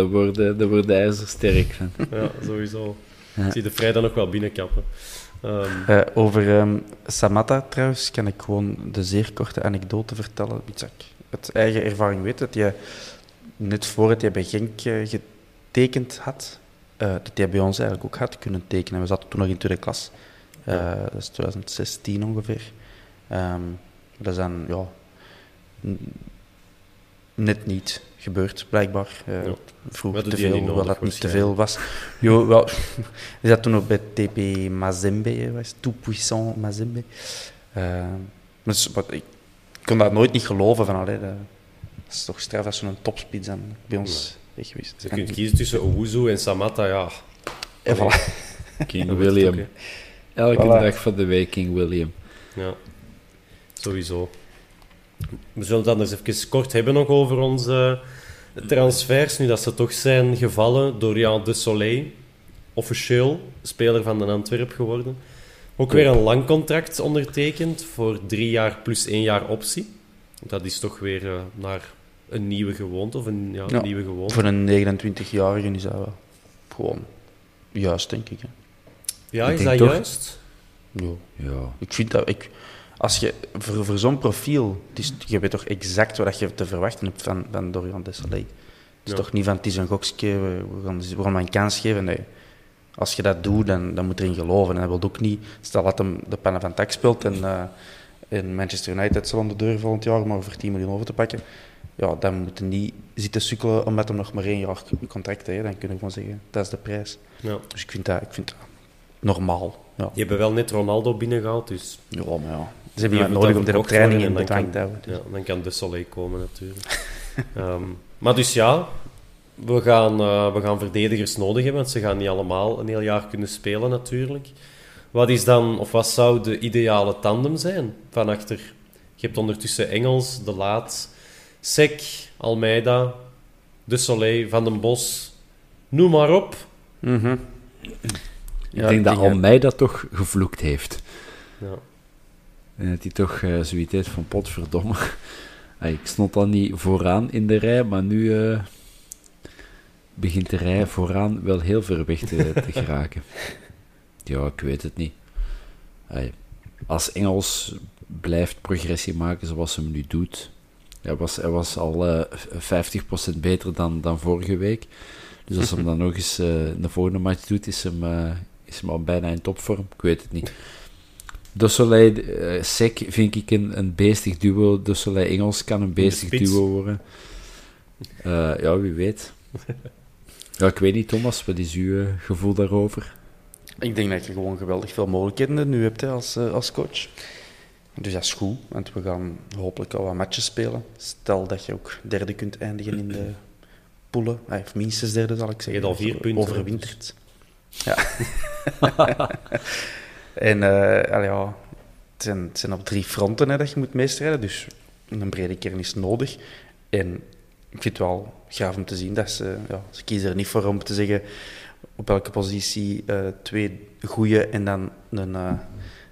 daar worden ijzer sterk van. geworden. Ja, sowieso. Ja. Ik zie de vrij dan nog wel binnenkappen. Ehm, Eh, over ehm, Samatta trouwens kan ik gewoon de zeer korte anekdote vertellen. Iets dat ik uit eigen ervaring weet. Dat je net voordat hij bij Genk eh, getekend had, eh, dat hij bij ons eigenlijk ook had kunnen tekenen. We zaten toen nog in tweede klas. Eh, Dat is 2016 ongeveer. Ehm, dat is dan, ja, net niet gebeurd, blijkbaar. Eh Ja. Vroeg We hadden te veel, hoewel dat niet te veel was. Jo, wel, je zat toen nog bij TP Mazembe, hè, was? Tout Puissant Mazembe. Eh, dus, maar ik kon dat nooit niet geloven van, allee, dat, dat is toch straf als zo'n topspits dan bij ons weg geweest. je En- kunt kiezen tussen Owuzu en Samatta, ja. en voilà. King William. ook. Elke Voilà. dag van de week King William. Ja, sowieso. We zullen het anders even kort hebben nog over onze transfers. Nu dat ze toch zijn gevallen. Dorian de Soleil, officieel speler van de Antwerp geworden. Ook weer een lang contract ondertekend voor drie jaar plus één jaar optie. Dat is toch weer eh, naar een nieuwe gewoonte, of een, ja, een Ja, nieuwe gewoonte. Voor een 29-jarige is dat wel gewoon juist, denk ik. Hè. Ja, Ik is denk dat toch- juist? Ja. Ja. Ik vind dat... Ik, als je, voor, voor zo'n profiel, het is, je weet toch exact wat je te verwachten hebt van, van Dorian Desailly. Het is Ja. toch niet van, het is een gokje, we, gaan, we gaan hem een kans geven. Nee. Als je dat doet, dan, dan moet je erin geloven. En dat wil ook niet, stel dat hem de pannen van tak speelt en, eh, en Manchester United zal aan de deur volgend jaar om maar voor 10 miljoen over te pakken. Ja, dan moet je niet zitten sukkelen omdat hem nog maar één jaar contract heeft. Dan kun je gewoon zeggen, dat is de prijs. Ja. Dus ik vind dat, ik vind dat normaal. Ja. Die hebben wel net Ronaldo binnengehaald, dus Ja, maar ja. Ze hebben nodig om op verkocht training in te houden. Ja, dan kan de Soleil komen natuurlijk. Ehm, maar dus ja, we gaan, eh, we gaan verdedigers nodig hebben, want ze gaan niet allemaal een heel jaar kunnen spelen natuurlijk. Wat is dan, of wat zou de ideale tandem zijn van achter? Je hebt ondertussen Engels, De Laat, Sek, Almeida, De Soleil, Van den Bos, noem maar op. Mhm. Ik denk dat Almeida toch gevloekt heeft. Ja. En dat hij toch eh, zoiets heeft van potverdomme. Ah, ik stond dan niet vooraan in de rij, maar nu eh, begint de rij vooraan wel heel ver weg te, te geraken. Ja, ik weet het niet. Ay, als Engels blijft progressie maken zoals hij nu doet. Hij was, hij was al eh 50% beter dan, dan vorige week. Dus als hij hem dan nog eens eh de volgende match doet, is hem, eh, is hem al bijna in topvorm. Ik weet het niet. De Soleil Sek vind ik een, een beestig duo. De Soleil Engels kan een beestig duo worden. Eh, ja, wie weet. Ja, ik weet niet, Thomas, wat is uw gevoel daarover? Ik denk dat je gewoon geweldig veel mogelijkheden nu hebt hè, als, als coach. Dus dat is goed, want we gaan hopelijk al wat matches spelen. Stel dat je ook derde kunt eindigen in de poelen, of minstens derde zal ik zeggen. Je hebt al vier Dus punten, Overwinterd. Ja. en eh, ja, het, zijn, het zijn op drie fronten hè, dat je moet meestrijden, dus een brede kern is nodig. En ik vind het wel gaaf om te zien dat ze, ja, ze kiezen er niet voor om te zeggen op welke positie eh, twee goede en dan een, eh,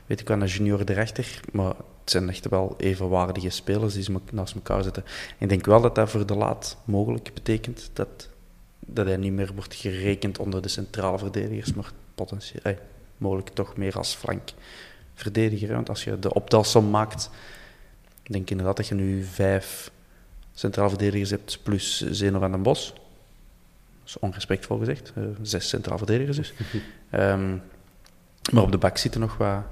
weet ik wel, een junior erachter. Maar het zijn echt wel evenwaardige spelers die ze naast elkaar zetten. En ik denk wel dat dat voor de laat mogelijk betekent dat, dat hij niet meer wordt gerekend onder de centrale verdedigers, maar potentieel, eh, mogelijk toch meer als flankverdediger. Want als je de optelsom maakt, denk ik inderdaad dat je nu vijf centraal verdedigers hebt plus Zeno van den Bos. Dat is onrespectvol gezegd. Eh, zes centraal verdedigers dus. Ehm, maar op de bak zitten nog wat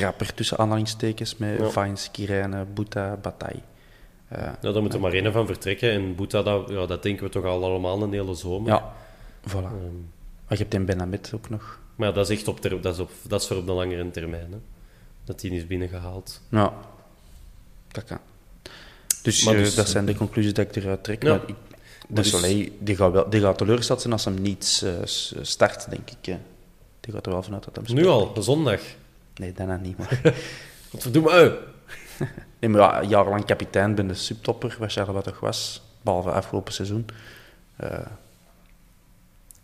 krapper tussen aanhalingstekens met Ja. Vines, Kirijne, Boeta, Bataille. Ja, daar moeten we maar één van vertrekken. En Boeta, dat, ja, dat denken we toch al allemaal een hele zomer. ja, voilà. Ehm, Maar je hebt in Benamet ook nog. maar ja, dat is echt op, ter, dat is op, dat is voor op de langere termijn. Hè. Dat die is binnengehaald. Ja, dat kan. Dus, Maar eh, dus- dat zijn de conclusies die ik eruit trek. Ja. Maar ik- de dus- Soleil die gaat, wel, die gaat teleurgesteld zijn als hem niet eh, start, denk ik. Die gaat er wel vanuit dat hem Nu al, zondag. Nee, daarna niet. Maar, Wat verdomme, uit. nee, maar ja, jarenlang kapitein ben de subtopper, wat Charles wat toch was. Behalve afgelopen seizoen. Eh,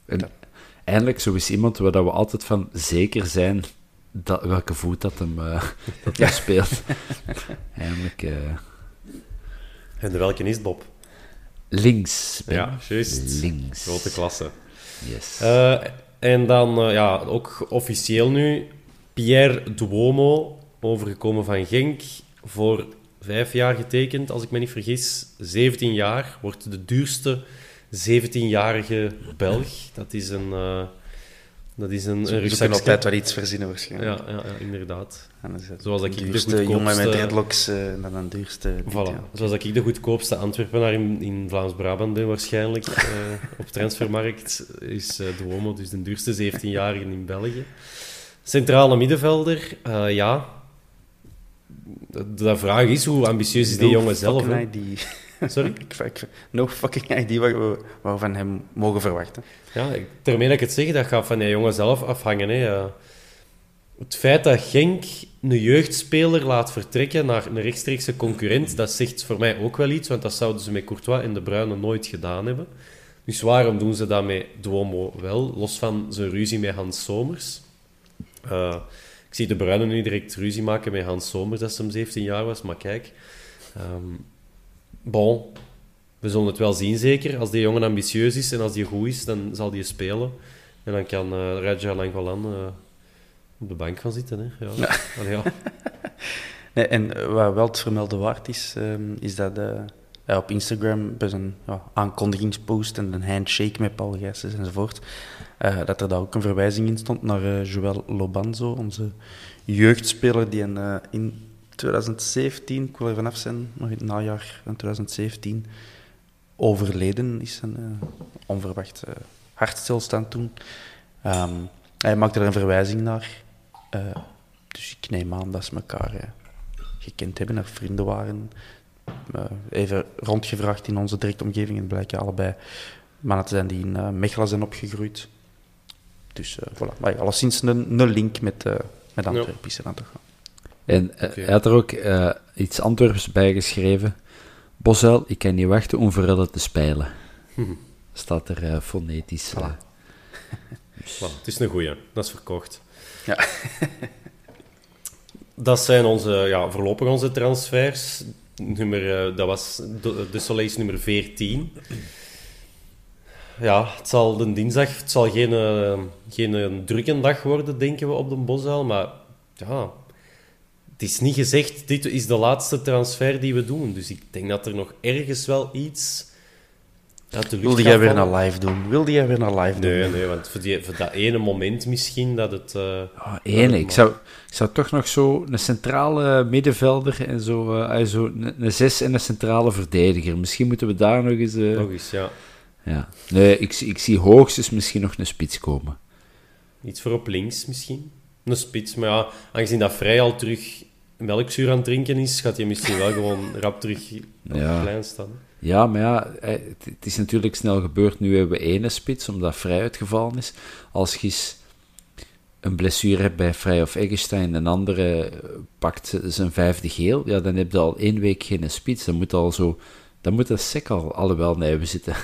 En eindelijk zo is iemand waar dat we altijd van zeker zijn dat, welke voet dat hem, eh, dat hem speelt. eindelijk eh, En de welke is het, Bob? links. Ben. Ja, juist. Links. Grote klasse. Yes. Eh, en dan, eh, ja, ook officieel nu, Pierre Duomo, overgekomen van Genk, voor vijf jaar getekend, als ik me niet vergis. 17 jaar, wordt de duurste 17-jarige Belg. Dat is een, eh dat is een, een ze kunnen rugzakje. altijd wel iets verzinnen waarschijnlijk. Ja, ja, ja, inderdaad. Zoals dat ik de goedkoopste- jongen met dreadlocks eh, dan een duurste... Voilà. ja. Zoals dat ik de goedkoopste Antwerpenaar in, in Vlaams-Brabant ben waarschijnlijk eh, op transfermarkt, is eh Duomo dus de duurste 17-jarige in België. Centrale middenvelder, eh, ja. De, de vraag is, hoe ambitieus is die No jongen zelf? hè? idea. Sorry? No fucking idea wat we, wat we van hem mogen verwachten. Ja, termijn dat ik het zeg, dat gaat van die jongen zelf afhangen. Hè. Eh, het feit dat Genk een jeugdspeler laat vertrekken naar een rechtstreekse concurrent, dat zegt voor mij ook wel iets, want dat zouden ze met Courtois en De Bruyne nooit gedaan hebben. Dus waarom doen ze dat met Duomo wel, los van zijn ruzie met Hans Somers? Eh, ik zie De Bruyne nu direct ruzie maken met Hans Somers, dat ze hem 17 jaar was, maar kijk... ehm, bon, we zullen het wel zien, zeker. Als die jongen ambitieus is en als die goed is, dan zal die spelen. En dan kan uh, Raja eh, op de bank gaan zitten. Hè. Ja. Allee, ja. Nee, en wat wel het vermelden waard is, ehm, is dat hij op Instagram bij zijn ja, aankondigingspost en een handshake met Paul Gijsens enzovoort, eh, dat er daar ook een verwijzing in stond naar eh, Joël Lobanzo, onze jeugdspeler die in, eh, in 2017, ik wil er vanaf zijn, nog in het najaar van 2017, overleden is. Een onverwacht hartstilstand toen. Ehm, hij maakte er een verwijzing naar. Dus ik neem aan dat ze elkaar gekend hebben of vrienden waren. Even rondgevraagd in onze directe omgeving en blijken allebei mannen te zijn die in Mechelen zijn opgegroeid. Dus uh, voilà. Maar ja, alleszins een, een link met, uh, met Antwerpen is er aan te gaan. En okay. hij had er ook iets Antwerps bij geschreven. Bosuil, ik kan niet wachten om voor te spelen. Staat er fonetisch. Voilà. Dus. Het is een goeie, dat is verkocht. Ja. dat zijn onze, ja, voorlopig onze transfers. Nummer, dat was de, de Soleil's nummer 14 ja, het zal de dinsdag het zal geen, uh, geen drukke dag worden, denken we, op de Boszaal. Maar ja, het is niet gezegd, dit is de laatste transfer die we doen. Dus ik denk dat er nog ergens wel iets uit de lucht Wilde jij weer naar live doen? Wilde jij weer naar live doen? Nee, nee want voor, die, voor dat ene moment misschien dat het... Uh, oh, ene. Ik zou, ik zou toch nog zo een centrale middenvelder en zo, uh, zo een, een zes en een centrale verdediger. Misschien moeten we daar nog eens... nog eens, ja. Ja. Nee, ik, ik zie hoogstens misschien nog een spits komen. Iets voor op links misschien. Een spits. Maar ja, aangezien dat Vrij al terug melkzuur aan het drinken is, gaat hij misschien wel gewoon rap terug op ja. het plein staan. Ja, maar ja, het is natuurlijk snel gebeurd. Nu hebben we ene spits, omdat Vrij uitgevallen is. Als je een blessure hebt bij Vrij of Eggestein, en een andere pakt zijn vijfde geel, ja, dan heb je al één week geen spits. Dan moet al zo... Dan moet dat sec al... Alhoewel, nee, we zitten...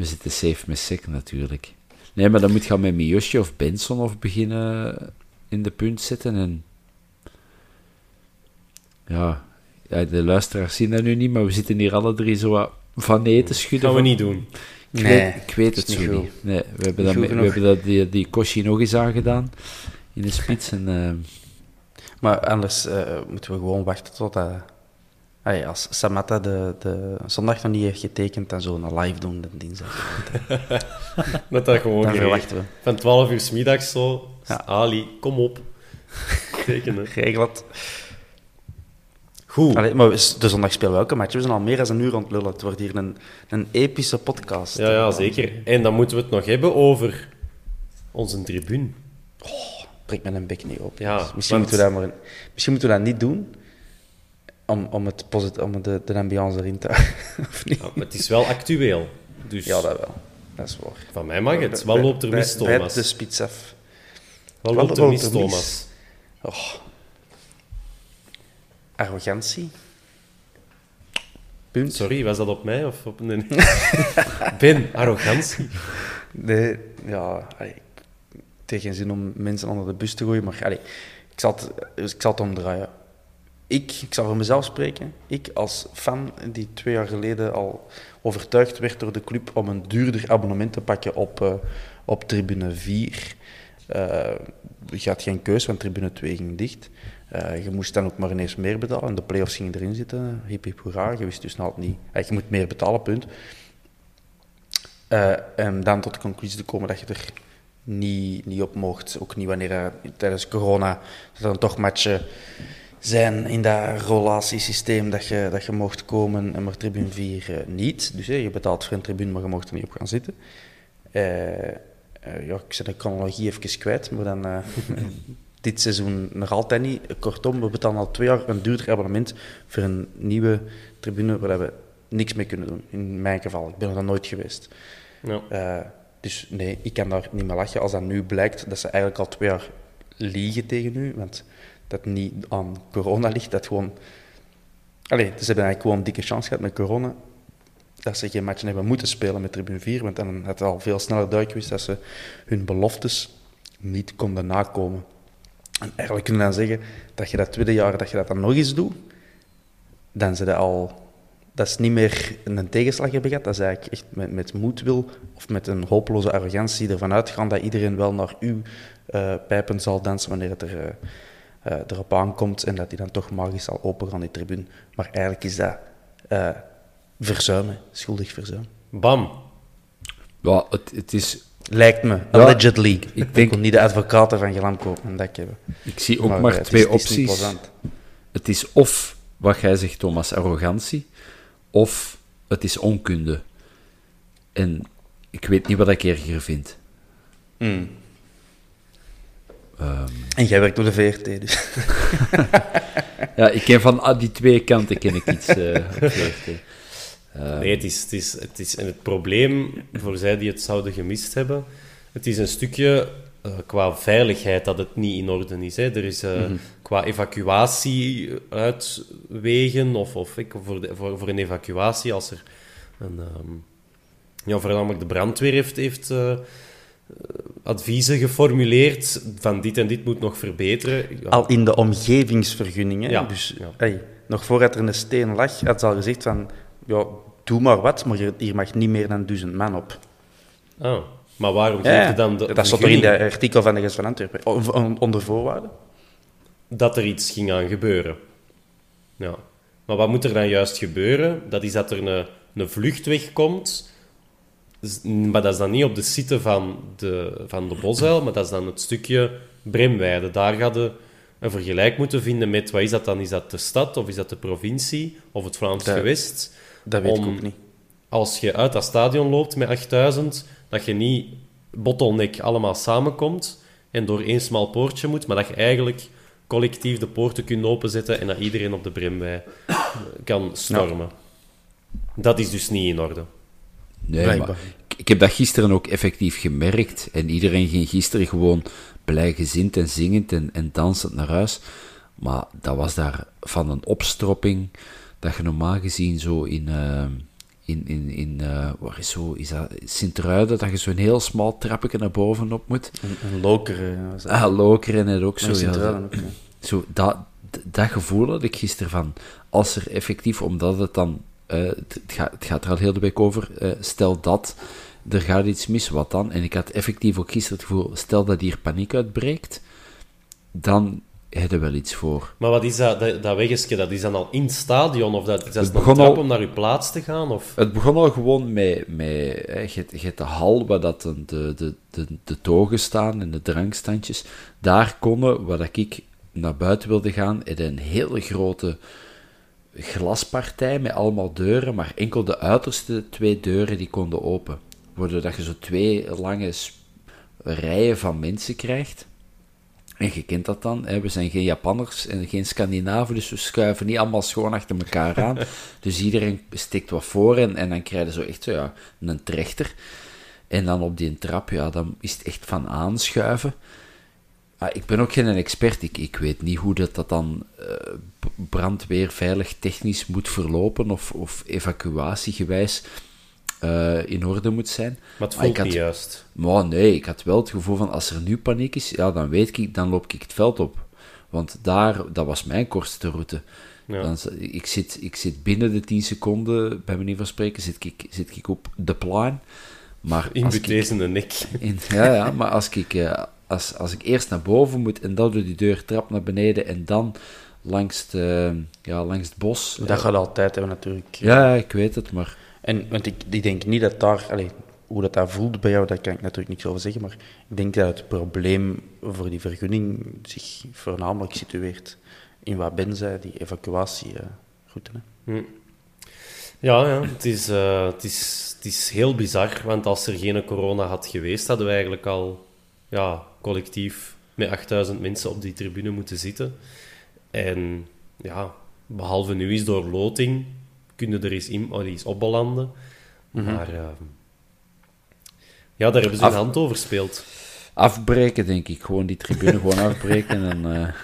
We zitten safe met Sek natuurlijk. Nee, maar dan moet je met Miosje of Benson of beginnen in de punt zetten. En ja, de luisteraars zien dat nu niet, maar we zitten hier alle drie zo van eten schudden. Dat gaan we niet doen. Ik, nee, weet, ik weet het zo niet. Nee, we hebben, dat, we hebben dat, die, die Koshi nog eens aangedaan in de spits. En, uh... Maar anders uh, moeten we gewoon wachten tot dat Allee, als Samatta de, de zondag nog niet heeft getekend, dan zullen we een live doen de dinsdag. Met dat gewoon dan verwachten we. Van 12 uur s middags zo. Ja. Ali, kom op. Tekenen. Regel het. Goed. Allee, maar de zondag spelen we elke match. We zijn al meer dan een uur ontlullen. Het wordt hier een, een epische podcast. Ja, ja, zeker. En dan moeten we het nog hebben over onze tribune. Oh, prik met een bek niet op. Ja, dus misschien, moeten we dat maar, misschien moeten we dat niet doen om, om, het om de, de ambiance erin te of niet? Ja, het is wel actueel. Dus ja, dat wel. Dat is waar. Van mij mag het. Wat loopt er mis, Thomas? de spits af. Wat loopt er mis, Thomas? Oh. Arrogantie. Punt. Sorry, was dat op mij of op een... ben, arrogantie. Nee, ja... Allee, tegen zin om mensen onder de bus te gooien, maar allee, ik, zal het, ik zal het omdraaien ik, ik zal voor mezelf spreken, ik als fan die twee jaar geleden al overtuigd werd door de club om een duurder abonnement te pakken op, uh, op tribune 4. Uh, eh, je had geen keus, want tribune 2 ging dicht. Uh, je moest dan ook maar ineens meer betalen. De play-offs gingen erin zitten. Hip hip hoera. Je wist dus nou niet... je moet meer betalen, punt. en dan tot de conclusie te komen dat je er niet, niet op mocht. Ook niet wanneer tijdens corona dat dan toch matchen zijn in dat relatiesysteem dat je, dat je mocht komen en maar tribune 4 uh, eh, niet. Dus je betaalt voor een tribune, maar je mocht er niet op gaan zitten. Uh, uh, ja, ik zet de chronologie even kwijt, maar dan dit seizoen nog altijd niet. Kortom, we betalen al twee jaar een duurder abonnement voor een nieuwe tribune waar we niks mee kunnen doen. In mijn geval, ik ben er dan nooit geweest. Ja. dus nee, ik kan daar niet meer lachen als dat nu blijkt dat ze eigenlijk al twee jaar liegen tegen u. Want dat niet aan corona ligt, dat gewoon... Allee, ze hebben eigenlijk gewoon een dikke chance gehad met corona, dat ze geen matchen hebben moeten spelen met Tribune 4, want dan had het al veel sneller duidelijk geweest dat ze hun beloftes niet konden nakomen. En eigenlijk kunnen dan zeggen dat je dat tweede jaar dat je dat dan nog eens doet, dan ze dat al... Dat is niet meer een tegenslag hebben gehad, dat is eigenlijk echt met, met moedwil of met een hopeloze arrogantie ervan uitgaan dat iedereen wel naar uw uh, pijpen zal dansen wanneer het er... Uh, uh, erop aankomt en dat hij dan toch magisch zal opengaan, die tribune. Maar eigenlijk is dat uh, verzuimen, schuldig verzuim. Bam. Ja, het, het is... Lijkt me, allegedly. Ik denk... niet de advocaten van Gelam kopen dat ik heb. Ik zie ook maar, twee opties. Het is of, wat jij zegt Thomas, arrogantie, of het is onkunde. En ik weet niet wat ik erger vind. Mm. Um... En jij werkt op de VRT, dus. ja, ik ken van die twee kanten ken ik iets uh, op VRT. Nee, het is, het, is, het is en het probleem voor zij die het zouden gemist hebben. Het is een stukje eh, qua veiligheid dat het niet in orde is. Hè. Er is eh, qua evacuatie uitwegen, of, of ik, voor, de- voor, voor een evacuatie, als er een. ehm, ja, voornamelijk de brandweer heeft, heeft eh, adviezen geformuleerd van dit en dit moet nog verbeteren. Ja, Al in de omgevingsvergunning. Hè? Ja, Dus ja. hey, nog voordat er een steen lag, had ze al gezegd van... Ja, doe maar wat, maar hier- mag niet meer dan duizend man op. Ah, maar waarom Ja, geef ja. je dan de dat stond er in het artikel van de Gest van Antwerpen. Onder voorwaarden. dat er iets ging aan gebeuren? Ja. Maar wat moet er dan juist gebeuren? Dat is dat er een, een vluchtweg komt, maar dat is dan niet op de site van de, van de Bosuil, maar dat is dan het stukje Bremweide. Daar gaat je een vergelijk moeten vinden met, wat is dat dan? Is dat de stad, of is dat de provincie, of het Vlaams Dat- gewest? Dat weet Om- ik ook niet. als je uit dat stadion loopt met 8000, dat je niet bottleneck allemaal samenkomt en door één smal poortje moet, maar dat je eigenlijk collectief de poorten kunt openzetten en dat iedereen op de Bremwei kan stormen. Dat is dus niet in orde. Nee, Blijkbaar. maar ik, heb dat gisteren ook effectief gemerkt. En iedereen ging gisteren gewoon blijgezind en zingend en, en dansend naar huis. Maar dat was daar van een opstropping dat je normaal gezien zo in... eh, in, in, in eh, waar is zo, is dat Sint-Truiden, dat je zo'n heel smal trappetje naar boven op moet. Een, een loker. was dat. Ah, Lokeren en ook zo. Ja, ook, ja. zo, dat, dat gevoel had ik gisteren van, als er effectief, omdat het dan, het, het gaat, het gaat er al heel de week over, eh, stel dat er gaat iets mis, wat dan? En ik had effectief ook gisteren het gevoel, stel dat hier paniek uitbreekt, dan heb je wel iets voor. Maar wat is dat, dat, dat? Dat is dan al in het stadion? Of dat, dat is Het een trap al- om naar je plaats te gaan? Of? Het begon al gewoon met, met eh, je, hebt- je hebt de hal waar dat de, de, de, de, de togen staan en de drankstandjes. Daar konden, waar dat ik naar buiten wilde gaan, in een hele grote glaspartij met allemaal deuren, maar enkel de uiterste twee deuren die konden open. Waardoor dat je zo twee lange rijen van mensen krijgt. En je kent dat dan, hè? we zijn geen Japanners en geen Scandinaven, dus we schuiven niet allemaal schoon achter elkaar aan. dus iedereen steekt wat voor en, en dan krijg je zo echt zo, ja, een trechter. En dan op die trap, ja, dan is het echt van aanschuiven. Ah, ik ben ook geen expert, ik, ik weet niet hoe dat, dat dan b- brandweer veilig technisch moet verlopen of, of evacuatiegewijs eh, in orde moet zijn. Maar het Maar voelt had- juist. maar nee, ik had wel het gevoel van als er nu paniek is, ja, dan weet ik, dan loop ik het veld op. Want daar, dat was mijn kortste route. Ja. Dan, ik, zit, ik zit binnen de 10 seconden, bij manier van spreken, zit ik, zit ik op de plan. Maar In deze nek. in, ja, ja, maar als ik, eh, als, als ik eerst naar boven moet en dan door die deur trap naar beneden en dan langs, de, ja, langs het bos. Dat gaat altijd hebben, natuurlijk. ja, ik weet het, maar En, want ik, ik denk niet dat daar... Allee, hoe dat daar voelt bij jou, daar kan ik natuurlijk niks over zeggen. Maar ik denk dat het probleem voor die vergunning zich voornamelijk situeert in wat Ben zei, die evacuatieroute. hè. Ja, ja het, is, eh, het, is, het is heel bizar, want als er geen corona had geweest, hadden we eigenlijk al ja, collectief met 8000 mensen op die tribune moeten zitten. En ja, behalve nu is door loting, kunnen er eens, in, oh, eens opbelanden. Maar eh, ja, daar hebben ze hun Af- hand over gespeeld. afbreken, denk ik. Gewoon die tribune gewoon afbreken en... eh,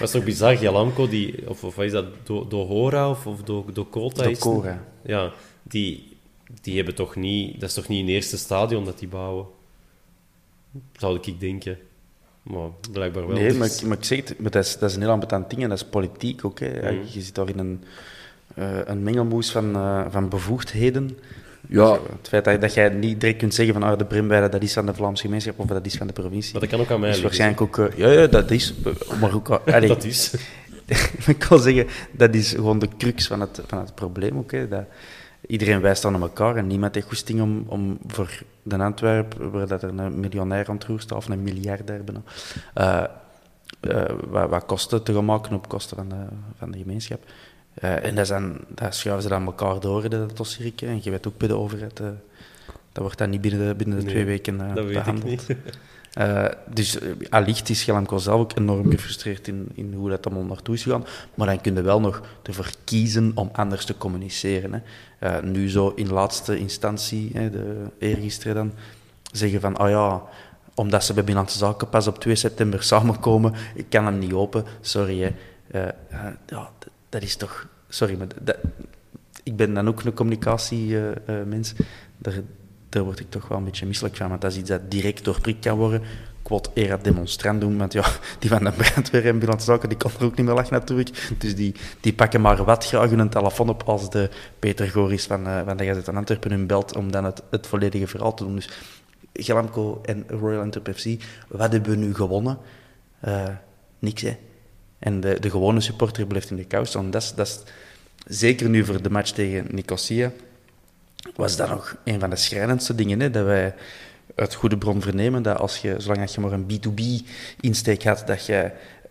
Was toch bizar, Jalamco, die, of, of wat is dat, Do, Dohora of, of Do, Dokota? is? Dokora. Ja, die, die hebben toch niet... Dat is toch niet een eerste stadion dat die bouwen? Zou ik denken. Maar blijkbaar wel. Nee, Dus- maar, ik- maar ik zeg het, maar dat, is, dat is een heel ambetant ding en dat is politiek ook. Hè. Ja, Mhm. Je zit daar in een, eh, een mengelmoes van, eh, van bevoegdheden. Ja. Dus, eh, het feit dat, dat jij niet direct kunt zeggen van ah, de Brimweide, dat is van de Vlaamse gemeenschap of dat is van de provincie. Maar dat kan ook aan mij is liggen, waarschijnlijk ook... ja, ja, dat is... Maar ook... allee, Dat is. ik kan zeggen, dat is gewoon de crux van het, van het probleem ook. Hè. Dat, iedereen wijst dan elkaar en niemand heeft goesting om, om voor de Antwerp, waar dat er een miljonair aan het of een miljardair bijna, eh, eh, wat, wat kosten te gaan maken op kosten van de, van de gemeenschap. Eh, en dat, dan, dat schuiven ze dan elkaar door, dat dossiertje. En je weet ook bij de overheid, Dat wordt dan niet binnen de, binnen de Nee, twee weken dat weet behandeld. ik niet. Eh, dus uh, allicht is Gelamco zelf ook enorm gefrustreerd in, in hoe dat allemaal naartoe is gegaan. Maar dan kun je wel nog ervoor kiezen om anders te communiceren. Hè. Uh, nu zo in laatste instantie, hè, de eergisteren dan, zeggen van, oh ja, omdat ze bij Binnenlandse Zaken pas op 2 september samenkomen, ik kan hem niet open, sorry. Hè. Ja, dat is toch... Sorry, maar ik ben dan ook een communicatiemens. Daar word ik toch wel een beetje misselijk van, want dat is iets dat direct doorprikt kan worden. Quod era demonstrandum, want ja, die van de brandweer en Zaken, die kan er ook niet meer lachen natuurlijk. Dus die, die pakken maar wat graag hun telefoon op als de Peter Goris van, uh, van de Gazet van Antwerpen hun belt om dan het, het volledige verhaal te doen. Dus Glamco en Royal Antwerp FC, wat hebben we nu gewonnen? Uh, niks, hè. En de, de gewone supporter blijft in de kou staan. Dat is, dat is, zeker nu voor de match tegen Nicosia, was dat nog een van de schrijnendste dingen. Hè, dat wij uit goede bron vernemen dat als je, zolang je maar een B2B-insteek had, dat je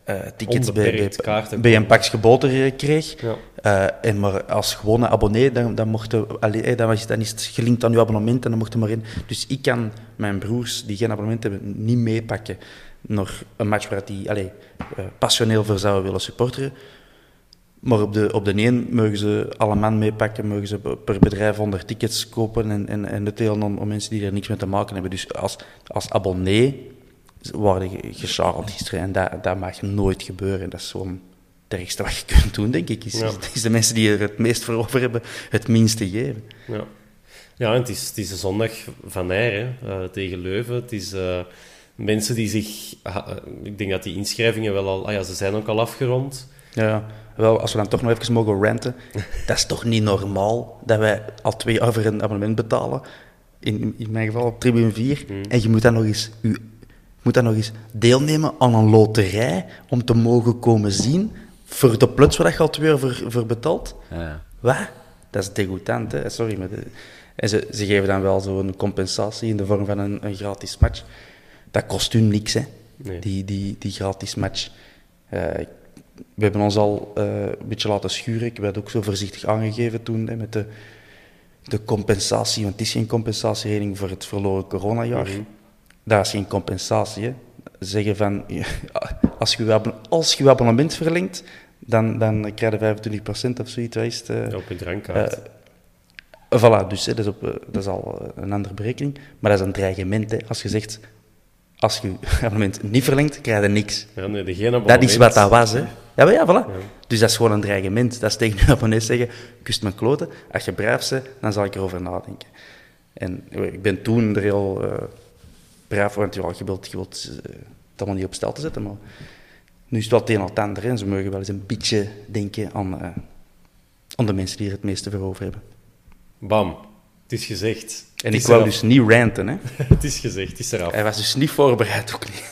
uh, tickets bij, bij, bij, een pakje boter kreeg. Ja. Uh, en maar als gewone abonnee, dan, dan, mochten, allee, dan, was, dan is het gelinkt aan je abonnement en dan mocht je maar in. Dus ik kan mijn broers die geen abonnement hebben niet meepakken naar een match waar die allee, uh, passioneel voor zouden willen supporteren. Maar op de, op de een mogen ze alle man meepakken, mogen ze per bedrijf 100 tickets kopen en, en, en het delen om, mensen die er niks mee te maken hebben. Dus als, als abonnee worden gescharreld gisteren en dat, dat mag nooit gebeuren. Dat is gewoon het ergste wat je kunt doen, denk ik. Is, ja. is de mensen die er het meest voor over hebben, het minste geven. Ja, ja en het is, het is een zondag van Eyre uh, tegen Leuven. Het is... Uh, mensen die zich... Ik denk dat die inschrijvingen wel al... Ah ja, ze zijn ook al afgerond. Ja, wel, als we dan toch nog even mogen ranten. dat is toch niet normaal dat wij al twee jaar voor een abonnement betalen. In, in mijn geval op tribune 4. Mm. En je moet dan nog eens... Je moet dan nog eens deelnemen aan een loterij om te mogen komen zien voor de plots waar je al twee jaar voor, voor betaalt. Ja. Wat? Dat is degoutant, hè? Sorry, maar... De, en ze, ze geven dan wel zo'n compensatie in de vorm van een, een gratis match dat kost u niks, hè, nee. die, die, die gratis match. Uh, we hebben ons al uh, een beetje laten schuren. Ik werd ook zo voorzichtig aangegeven toen hè, met de, de compensatie, want het is geen compensatieregeling voor het verloren coronajaar. Mm -hmm. Dat is geen compensatie. Hè. Zeggen van, als je je, als je, abonnement verlengt, dan, dan krijg je 25% of zoiets. Is het, uh, op je drankkaart. voilà, dus hè, dat, is op, dat is al een andere berekening. Maar dat is een dreigement. Hè. Als je zegt, als je je abonnement niet verlengt, krijg je niks. Ja, nee, dat is wat dat was, hè. Ja, maar ja, voilà. Ja. Dus dat is gewoon een dreigement. Dat is tegen je abonnee zeggen, kust mijn kloten. Als je braaf bent, dan zal ik erover nadenken. En ik ben toen er heel uh, braaf voor, want je wilt, je wilt uh, het allemaal niet op stel te zetten, maar nu is het wel het een of het ander. En ze mogen wel eens een beetje denken aan, uh, aan de mensen die er het meeste voor over hebben. Bam. Het is gezegd. En ik wou dus niet ranten, hè. het is gezegd, het is eraf. Hij was dus niet voorbereid, ook niet.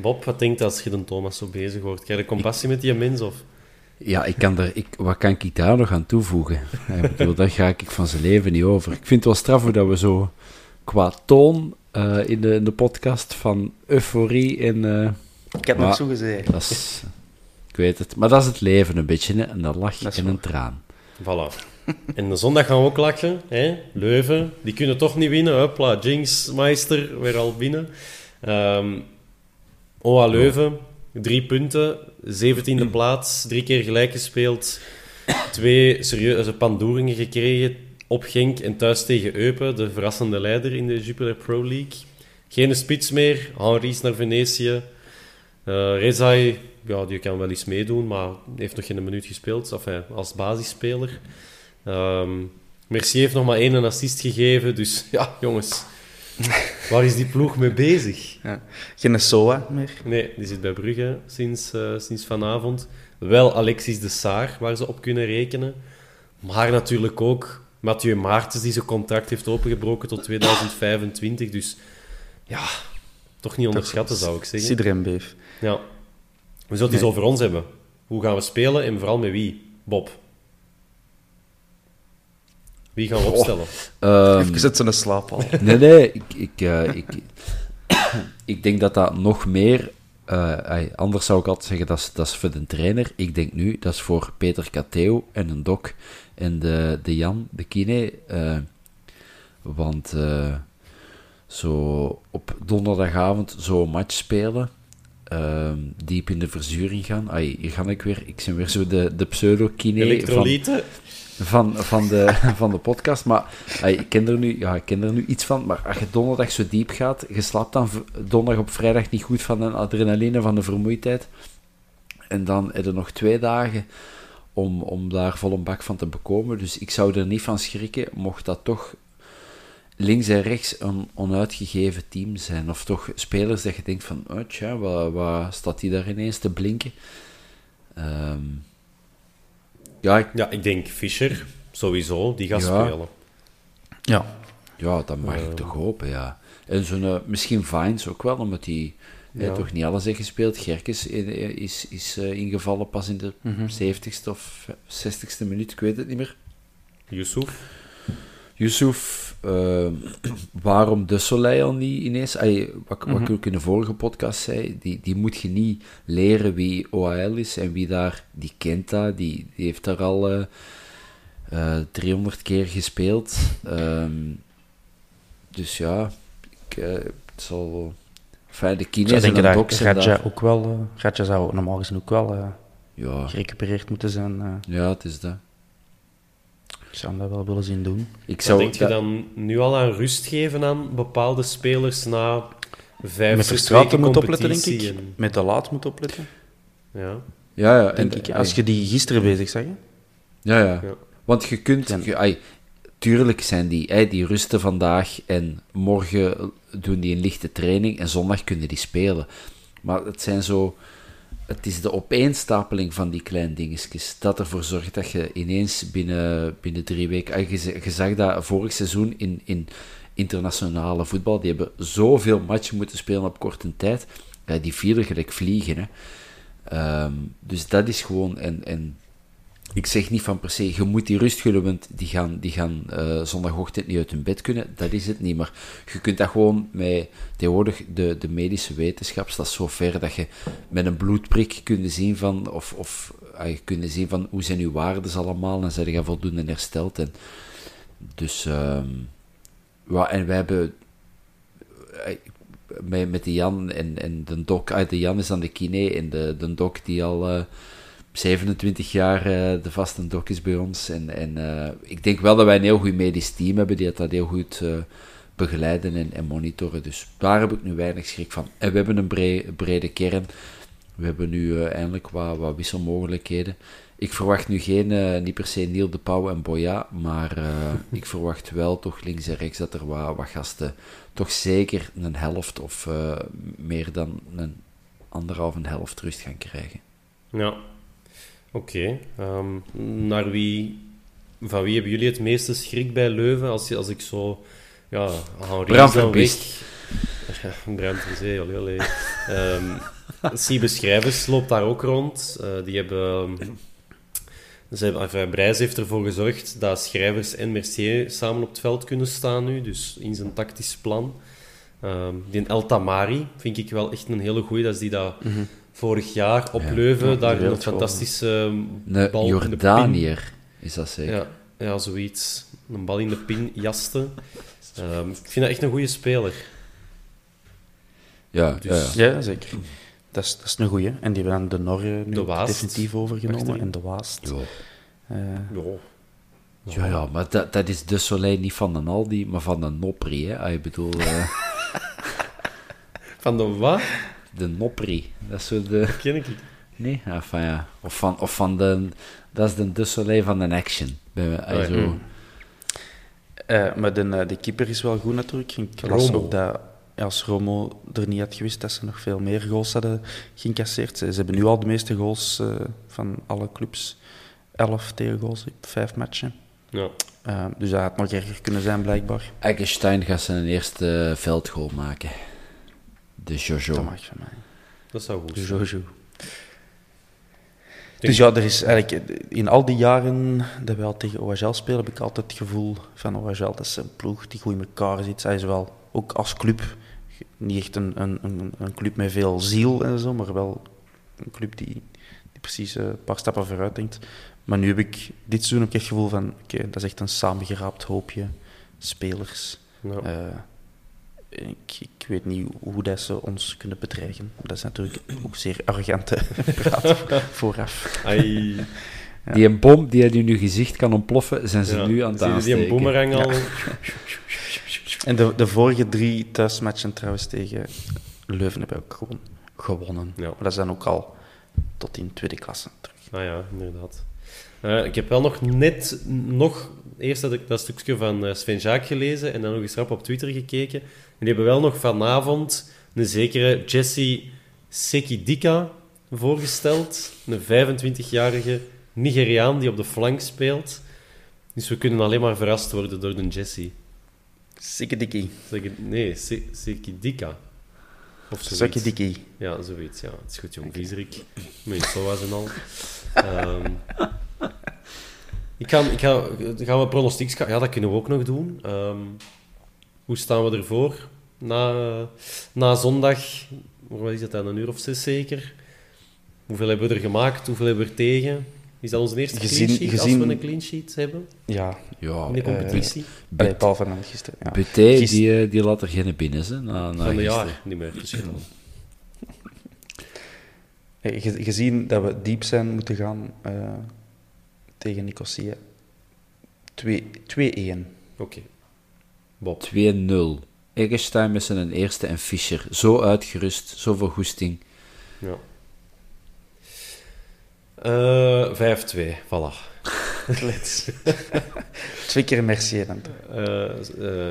Bob, wat denkt als je de Thomas zo bezig hoort? Krijg je compassie met die mens, of... Ja, ik kan er, ik, wat kan ik daar nog aan toevoegen? ik bedoel, daar ga ik van zijn leven niet over. Ik vind het wel straf dat we zo qua toon uh, in, de, in de podcast van euforie en... Uh, ik heb nog zo gezegd. Dat is, ik weet het, maar dat is het leven een beetje, hè? en dan lach je in een traan. Voilà. En de zondag gaan we ook lachen. Hè? Leuven, die kunnen toch niet winnen. Hopla, Jinxmeister weer al binnen. Um, OA Leuven, drie punten, zeventiende plaats, drie keer gelijk gespeeld. Twee serieuze pandoeringen gekregen op Genk en thuis tegen Eupen, de verrassende leider in de Jupiler Pro League. Geen spits meer, Henri's naar Venetië. Uh, Rezai, ja, die kan wel eens meedoen, maar heeft nog geen minuut gespeeld enfin, als basisspeler. Um, Mercier heeft nog maar één assist gegeven, dus ja, jongens. Waar is die ploeg mee bezig? Ja. Geen SOA meer? Nee, die zit bij Brugge sinds, uh, sinds vanavond. Wel Alexis de Saar, waar ze op kunnen rekenen. Maar natuurlijk ook Mathieu Maartens, die zijn contract heeft opengebroken tot 2025. Dus ja, toch niet onderschatten, zou ik zeggen. Sidder en Beef. Ja. We zullen het eens over ons hebben. Hoe gaan we spelen en vooral met wie? Bob. Wie gaan we opstellen? Um, Even zet een slaap al. Nee, nee, ik, ik, uh, ik, ik denk dat dat nog meer... Uh, anders zou ik altijd zeggen, dat is, dat is voor de trainer. Ik denk nu, dat is voor Peter Kateo en een dok en de, de Jan, de kine. Uh, Want eh, zo op donderdagavond zo'n match spelen, ehm, diep in de verzuring gaan. Ai, hier ga ik weer. Ik ben weer zo de, de pseudo-kine Elektrolyten. van, van, de, van de podcast. Maar ik, ken er nu, ja, ik ken er nu iets van. Maar als je donderdag zo diep gaat, je slaapt dan donderdag op vrijdag niet goed van de adrenaline, van de vermoeidheid. En dan heb je nog twee dagen om, om daar vol een bak van te bekomen. Dus ik zou er niet van schrikken, mocht dat toch links en rechts een onuitgegeven team zijn. Of toch spelers dat je denkt van, oh tja, wat, staat die daar ineens te blinken? Ehm, ja, ik- Ja, ik denk Fischer, sowieso, die gaat Ja. spelen. Ja. ja, dat mag ik toch hopen, ja. En zo'n, eh, misschien Vines ook wel, omdat hij Ja. toch niet alles heeft gespeeld. Gerkes is, is, is eh, ingevallen pas in de 70ste of 60ste minuut, ik weet het niet meer. Yusuf. Yusuf, eh, waarom de Soleil al niet ineens? Ay, wat, wat ik ook in de vorige podcast zei, die, die moet je niet leren wie OAL is en wie daar, die kent dat, die, die heeft daar al eh, eh, 300 keer gespeeld. Ehm, dus ja, ik, eh, het zal... Enfin, de zou en de docs ook wel... eh Radja zou normaal gezien ook wel eh, Ja, gerecupereerd moeten zijn. eh. ja, het is dat. Ik zou hem dat wel willen zien doen. Ik Zou denk je dat- dan nu al aan rust geven aan bepaalde spelers na vijf, Met weken moet opletten, denk competitie ik. en- Met de laat moet opletten, Ja. Ja, ja. denk en- ik. Als je die gisteren bezig zag? Ja, ja. Ja. Want je kunt... Je- ai, tuurlijk zijn die... ai, die rusten vandaag en morgen doen die een lichte training en zondag kunnen die spelen. Maar het zijn zo... Het is de opeenstapeling van die kleine dingetjes dat ervoor zorgt dat je ineens binnen, binnen drie weken... ai, Je, zag dat vorig seizoen in, in internationale voetbal. Die hebben zoveel matchen moeten spelen op korte tijd. Die vielen gelijk vliegen, hè. Ehm, dus dat is gewoon... En, en ik zeg niet van per se, je moet die rust want die gaan, die gaan eh, zondagochtend niet uit hun bed kunnen. Dat is het niet. Maar je kunt dat gewoon met tegenwoordig de, de medische wetenschap staat zo ver dat je met een bloedprik kunt zien van, of, of ah, je kunt zien van hoe zijn uw waarden allemaal en zijn je voldoende hersteld. En, dus, ja, en wij hebben eh, met, met de Jan en, en de Dok, uit de Jan is dan de kine en de, de Dok die al eh, 27 jaar eh, de vaste Dok is bij ons. En, en eh, ik denk wel dat wij een heel goed medisch team hebben die dat heel goed eh, begeleiden en, en monitoren. Dus daar heb ik nu weinig schrik van. En we hebben een bre- brede kern. We hebben nu eindelijk wat, wat wisselmogelijkheden. Ik verwacht nu geen, niet per se Niel de Pauw en Boya, maar ik verwacht wel toch links en rechts dat er wat, wat gasten toch zeker een helft of meer dan een anderhalve helft rust gaan krijgen. Ja. Oké. Ehm, naar wie... Van wie hebben jullie het meeste schrik bij Leuven? Als, je- als ik zo... Ja, Henri Bram. Ja, Bram Verzee, allee, allee. Ehm, Siebe Schrijvers loopt daar ook rond. Eh, die hebben... Ze hebben enfin, Brijs heeft ervoor gezorgd dat Schrijvers en Mercier samen op het veld kunnen staan nu. Dus in zijn tactisch plan. Ehm, die El Tamari vind ik wel echt een hele goeie. Dat is die dat vorig jaar op Ja. Leuven Ja, daar een fantastische bal in de pin- Jordaniër is dat zeker. Ja, ja, zoiets. Een bal in de pin jaste. Ehm, ik vind dat echt een goede speler. Ja, Dus- ja, ja. Ja, zeker. Dat is, dat is een goeie. En die hebben dan de Norre nu De ook Waast. definitief overgenomen. En de Waast. Ja. Eh, Ja, ja, maar dat, dat is de Soleil niet van een Aldi, maar van een Nopri. Hè. Ah, Ik bedoel, eh, Van de wat? De Nopri. Dat is zo de... Ken ik niet. Nee, enfin, ja. Of van, of van de... Dat is de de Soleil van een Action. Bij, ah, Oh, ja. zo. Mm. eh, maar de, eh, de keeper is wel goed natuurlijk. Ik las ook dat als Romo er niet had geweest, dat ze nog veel meer goals hadden geïncasseerd. Ze, ze hebben nu al de meeste goals eh, van alle clubs. Elf tegengoals op vijf matchen. Ja. Dus dat had nog erger kunnen zijn, blijkbaar. Eggestein gaat zijn eerste veldgoal maken. De Jojo. Dat mag van mij. Dat zou goed De zijn. Jojo. Dus ja, er is eigenlijk in al die jaren dat wij al tegen OHL spelen, heb ik altijd het gevoel van OHL, dat is een ploeg die goed in elkaar zit. Zij is wel, ook als club, niet echt een, een, een, een club met veel ziel en zo, maar wel een club die, die precies eh, een paar stappen vooruit denkt. Maar nu heb ik, dit seizoen ik echt het gevoel van, oké, dat is echt een samengeraapt hoopje spelers. Ja. Eh, ik, ik weet niet hoe dat ze ons kunnen bedreigen. Dat is natuurlijk ook zeer arrogante praat vooraf. Ai. Die een bom die uit in uw gezicht kan ontploffen, zijn ze Ja. nu aan het Zie je die een aansteken. boemerang al? En de, de vorige drie thuismatchen trouwens tegen Leuven hebben we ook gewoon gewonnen. Ja. Maar dat is dan ook al tot in tweede klasse terug. Ah ja, inderdaad. Eh, ik heb wel nog net, nog, eerst had ik dat stukje van eh, Sven Jaak gelezen en dan nog eens rap op Twitter gekeken. En die hebben wel nog vanavond een zekere Jesse Sekidika voorgesteld. Een 25-jarige Nigeriaan die op de flank speelt. Dus we kunnen alleen maar verrast worden door de Jesse. Zeg- Nee, Se- Sekidika. Of zoiets. Sikkedikkie. Ja, zoiets. Ja, het is goed, jong. Viezerik. Met SOA's en al. Ehm, ik ga, ik ga, gaan we pronostieks... Ja, dat kunnen we ook nog doen. Ehm, hoe staan we ervoor? Na, na zondag, wat is het dan, een uur of zes zeker? Hoeveel hebben we er gemaakt? Hoeveel hebben we er tegen? Is dat onze eerste Gezien- clean sheet, gezien- als we een clean sheet hebben Ja, Ja, in de competitie? bij Paul van gisteren. Ja. Buté, die, eh, die laat er geen binnen, hè, na, na Van een jaar niet meer. Dus. Eh, ge- Gezien dat we diep zijn moeten gaan eh, tegen Nicosia. 2 2-1. Oké. Bob. 2-0. Eggestein met zijn eerste en Fischer. Zo uitgerust, zoveel goesting. Ja. Eh 5-2, voilà. Klets. Twee keer Mercier dan. Eh,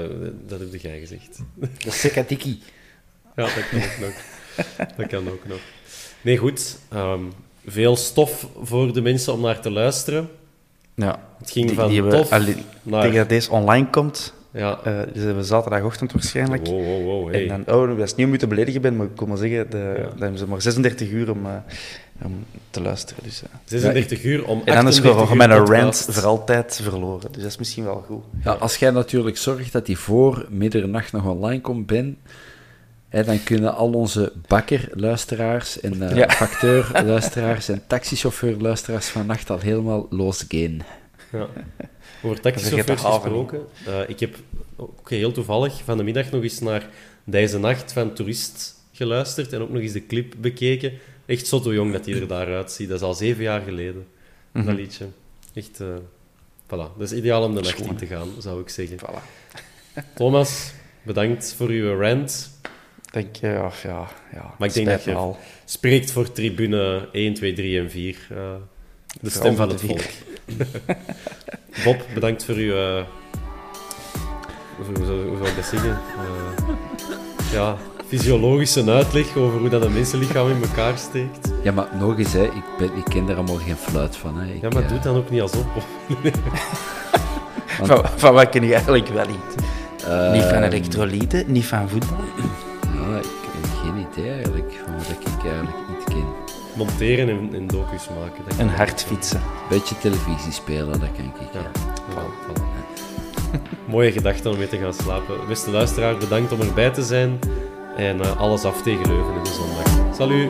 eh, dat heb jij gezegd. Sekatiki. Ja, dat kan ook nog. Dat kan ook nog. Nee, goed. Ehm, veel stof voor de mensen om naar te luisteren. Ja. Het ging Die- van die tof alleen- naar... Tegen dat deze online komt, Ja. eh dus hebben we zaterdagochtend waarschijnlijk. Wow, wow, wow. Hey. En dan, oh, dat is niet om u te beledigen ben, maar ik kom maar zeggen, de, Ja. dan hebben ze maar 36 uur om, eh, om te luisteren. Dus, eh. 36 uur om En dan is 38 gewoon uur mijn rant voor altijd verloren. Dus dat is misschien wel goed. Ja, als jij natuurlijk zorgt dat die voor middernacht nog online komt, Ben, hè, dan kunnen al onze bakkerluisteraars en eh Ja. facteurluisteraars en taxichauffeurluisteraars vannacht al helemaal losgaan. Ja. Over taxichauffeurs gesproken. eh, ik heb ook heel toevallig van de middag nog eens naar Deze Nacht van Toerist geluisterd en ook nog eens de clip bekeken. Echt zot hoe jong dat hij er daaruit ziet. Dat is al zeven jaar geleden, dat Mhm. liedje. Echt, eh voilà. Dat is ideaal om de nacht in te gaan, zou ik zeggen. Voilà. Thomas, bedankt voor uw rant. Denk, je, ja, ja, ja. Maar ik denk dat je- al. Spreekt voor tribune 1, 2, 3 en 4. eh, de stem van het volk. Bob, bedankt voor uw... hoe, hoe, zou- ik dat zeggen? Ja, fysiologische uitleg over hoe dat een mensenlichaam in elkaar steekt. Ja, maar nog eens, hè, ik, ben, ik ken daar allemaal geen fluit van. Hè. Ik, Ja, maar eh, doe dan ook niet alsof. Bob. Van, van wat ken je eigenlijk wel niet? eh, niet van elektrolyten, niet van voetbal. Ja, ik heb geen idee eigenlijk van wat ik eigenlijk. Monteren en, en docus maken. dat ook. hard fietsen. Beetje televisie spelen, dat kan ik. Ja, Ja. voilà, voilà. Mooie gedachte om mee te gaan slapen. Beste luisteraar, bedankt om erbij te zijn. En eh, alles af tegen Leuven in de zondag. Salut!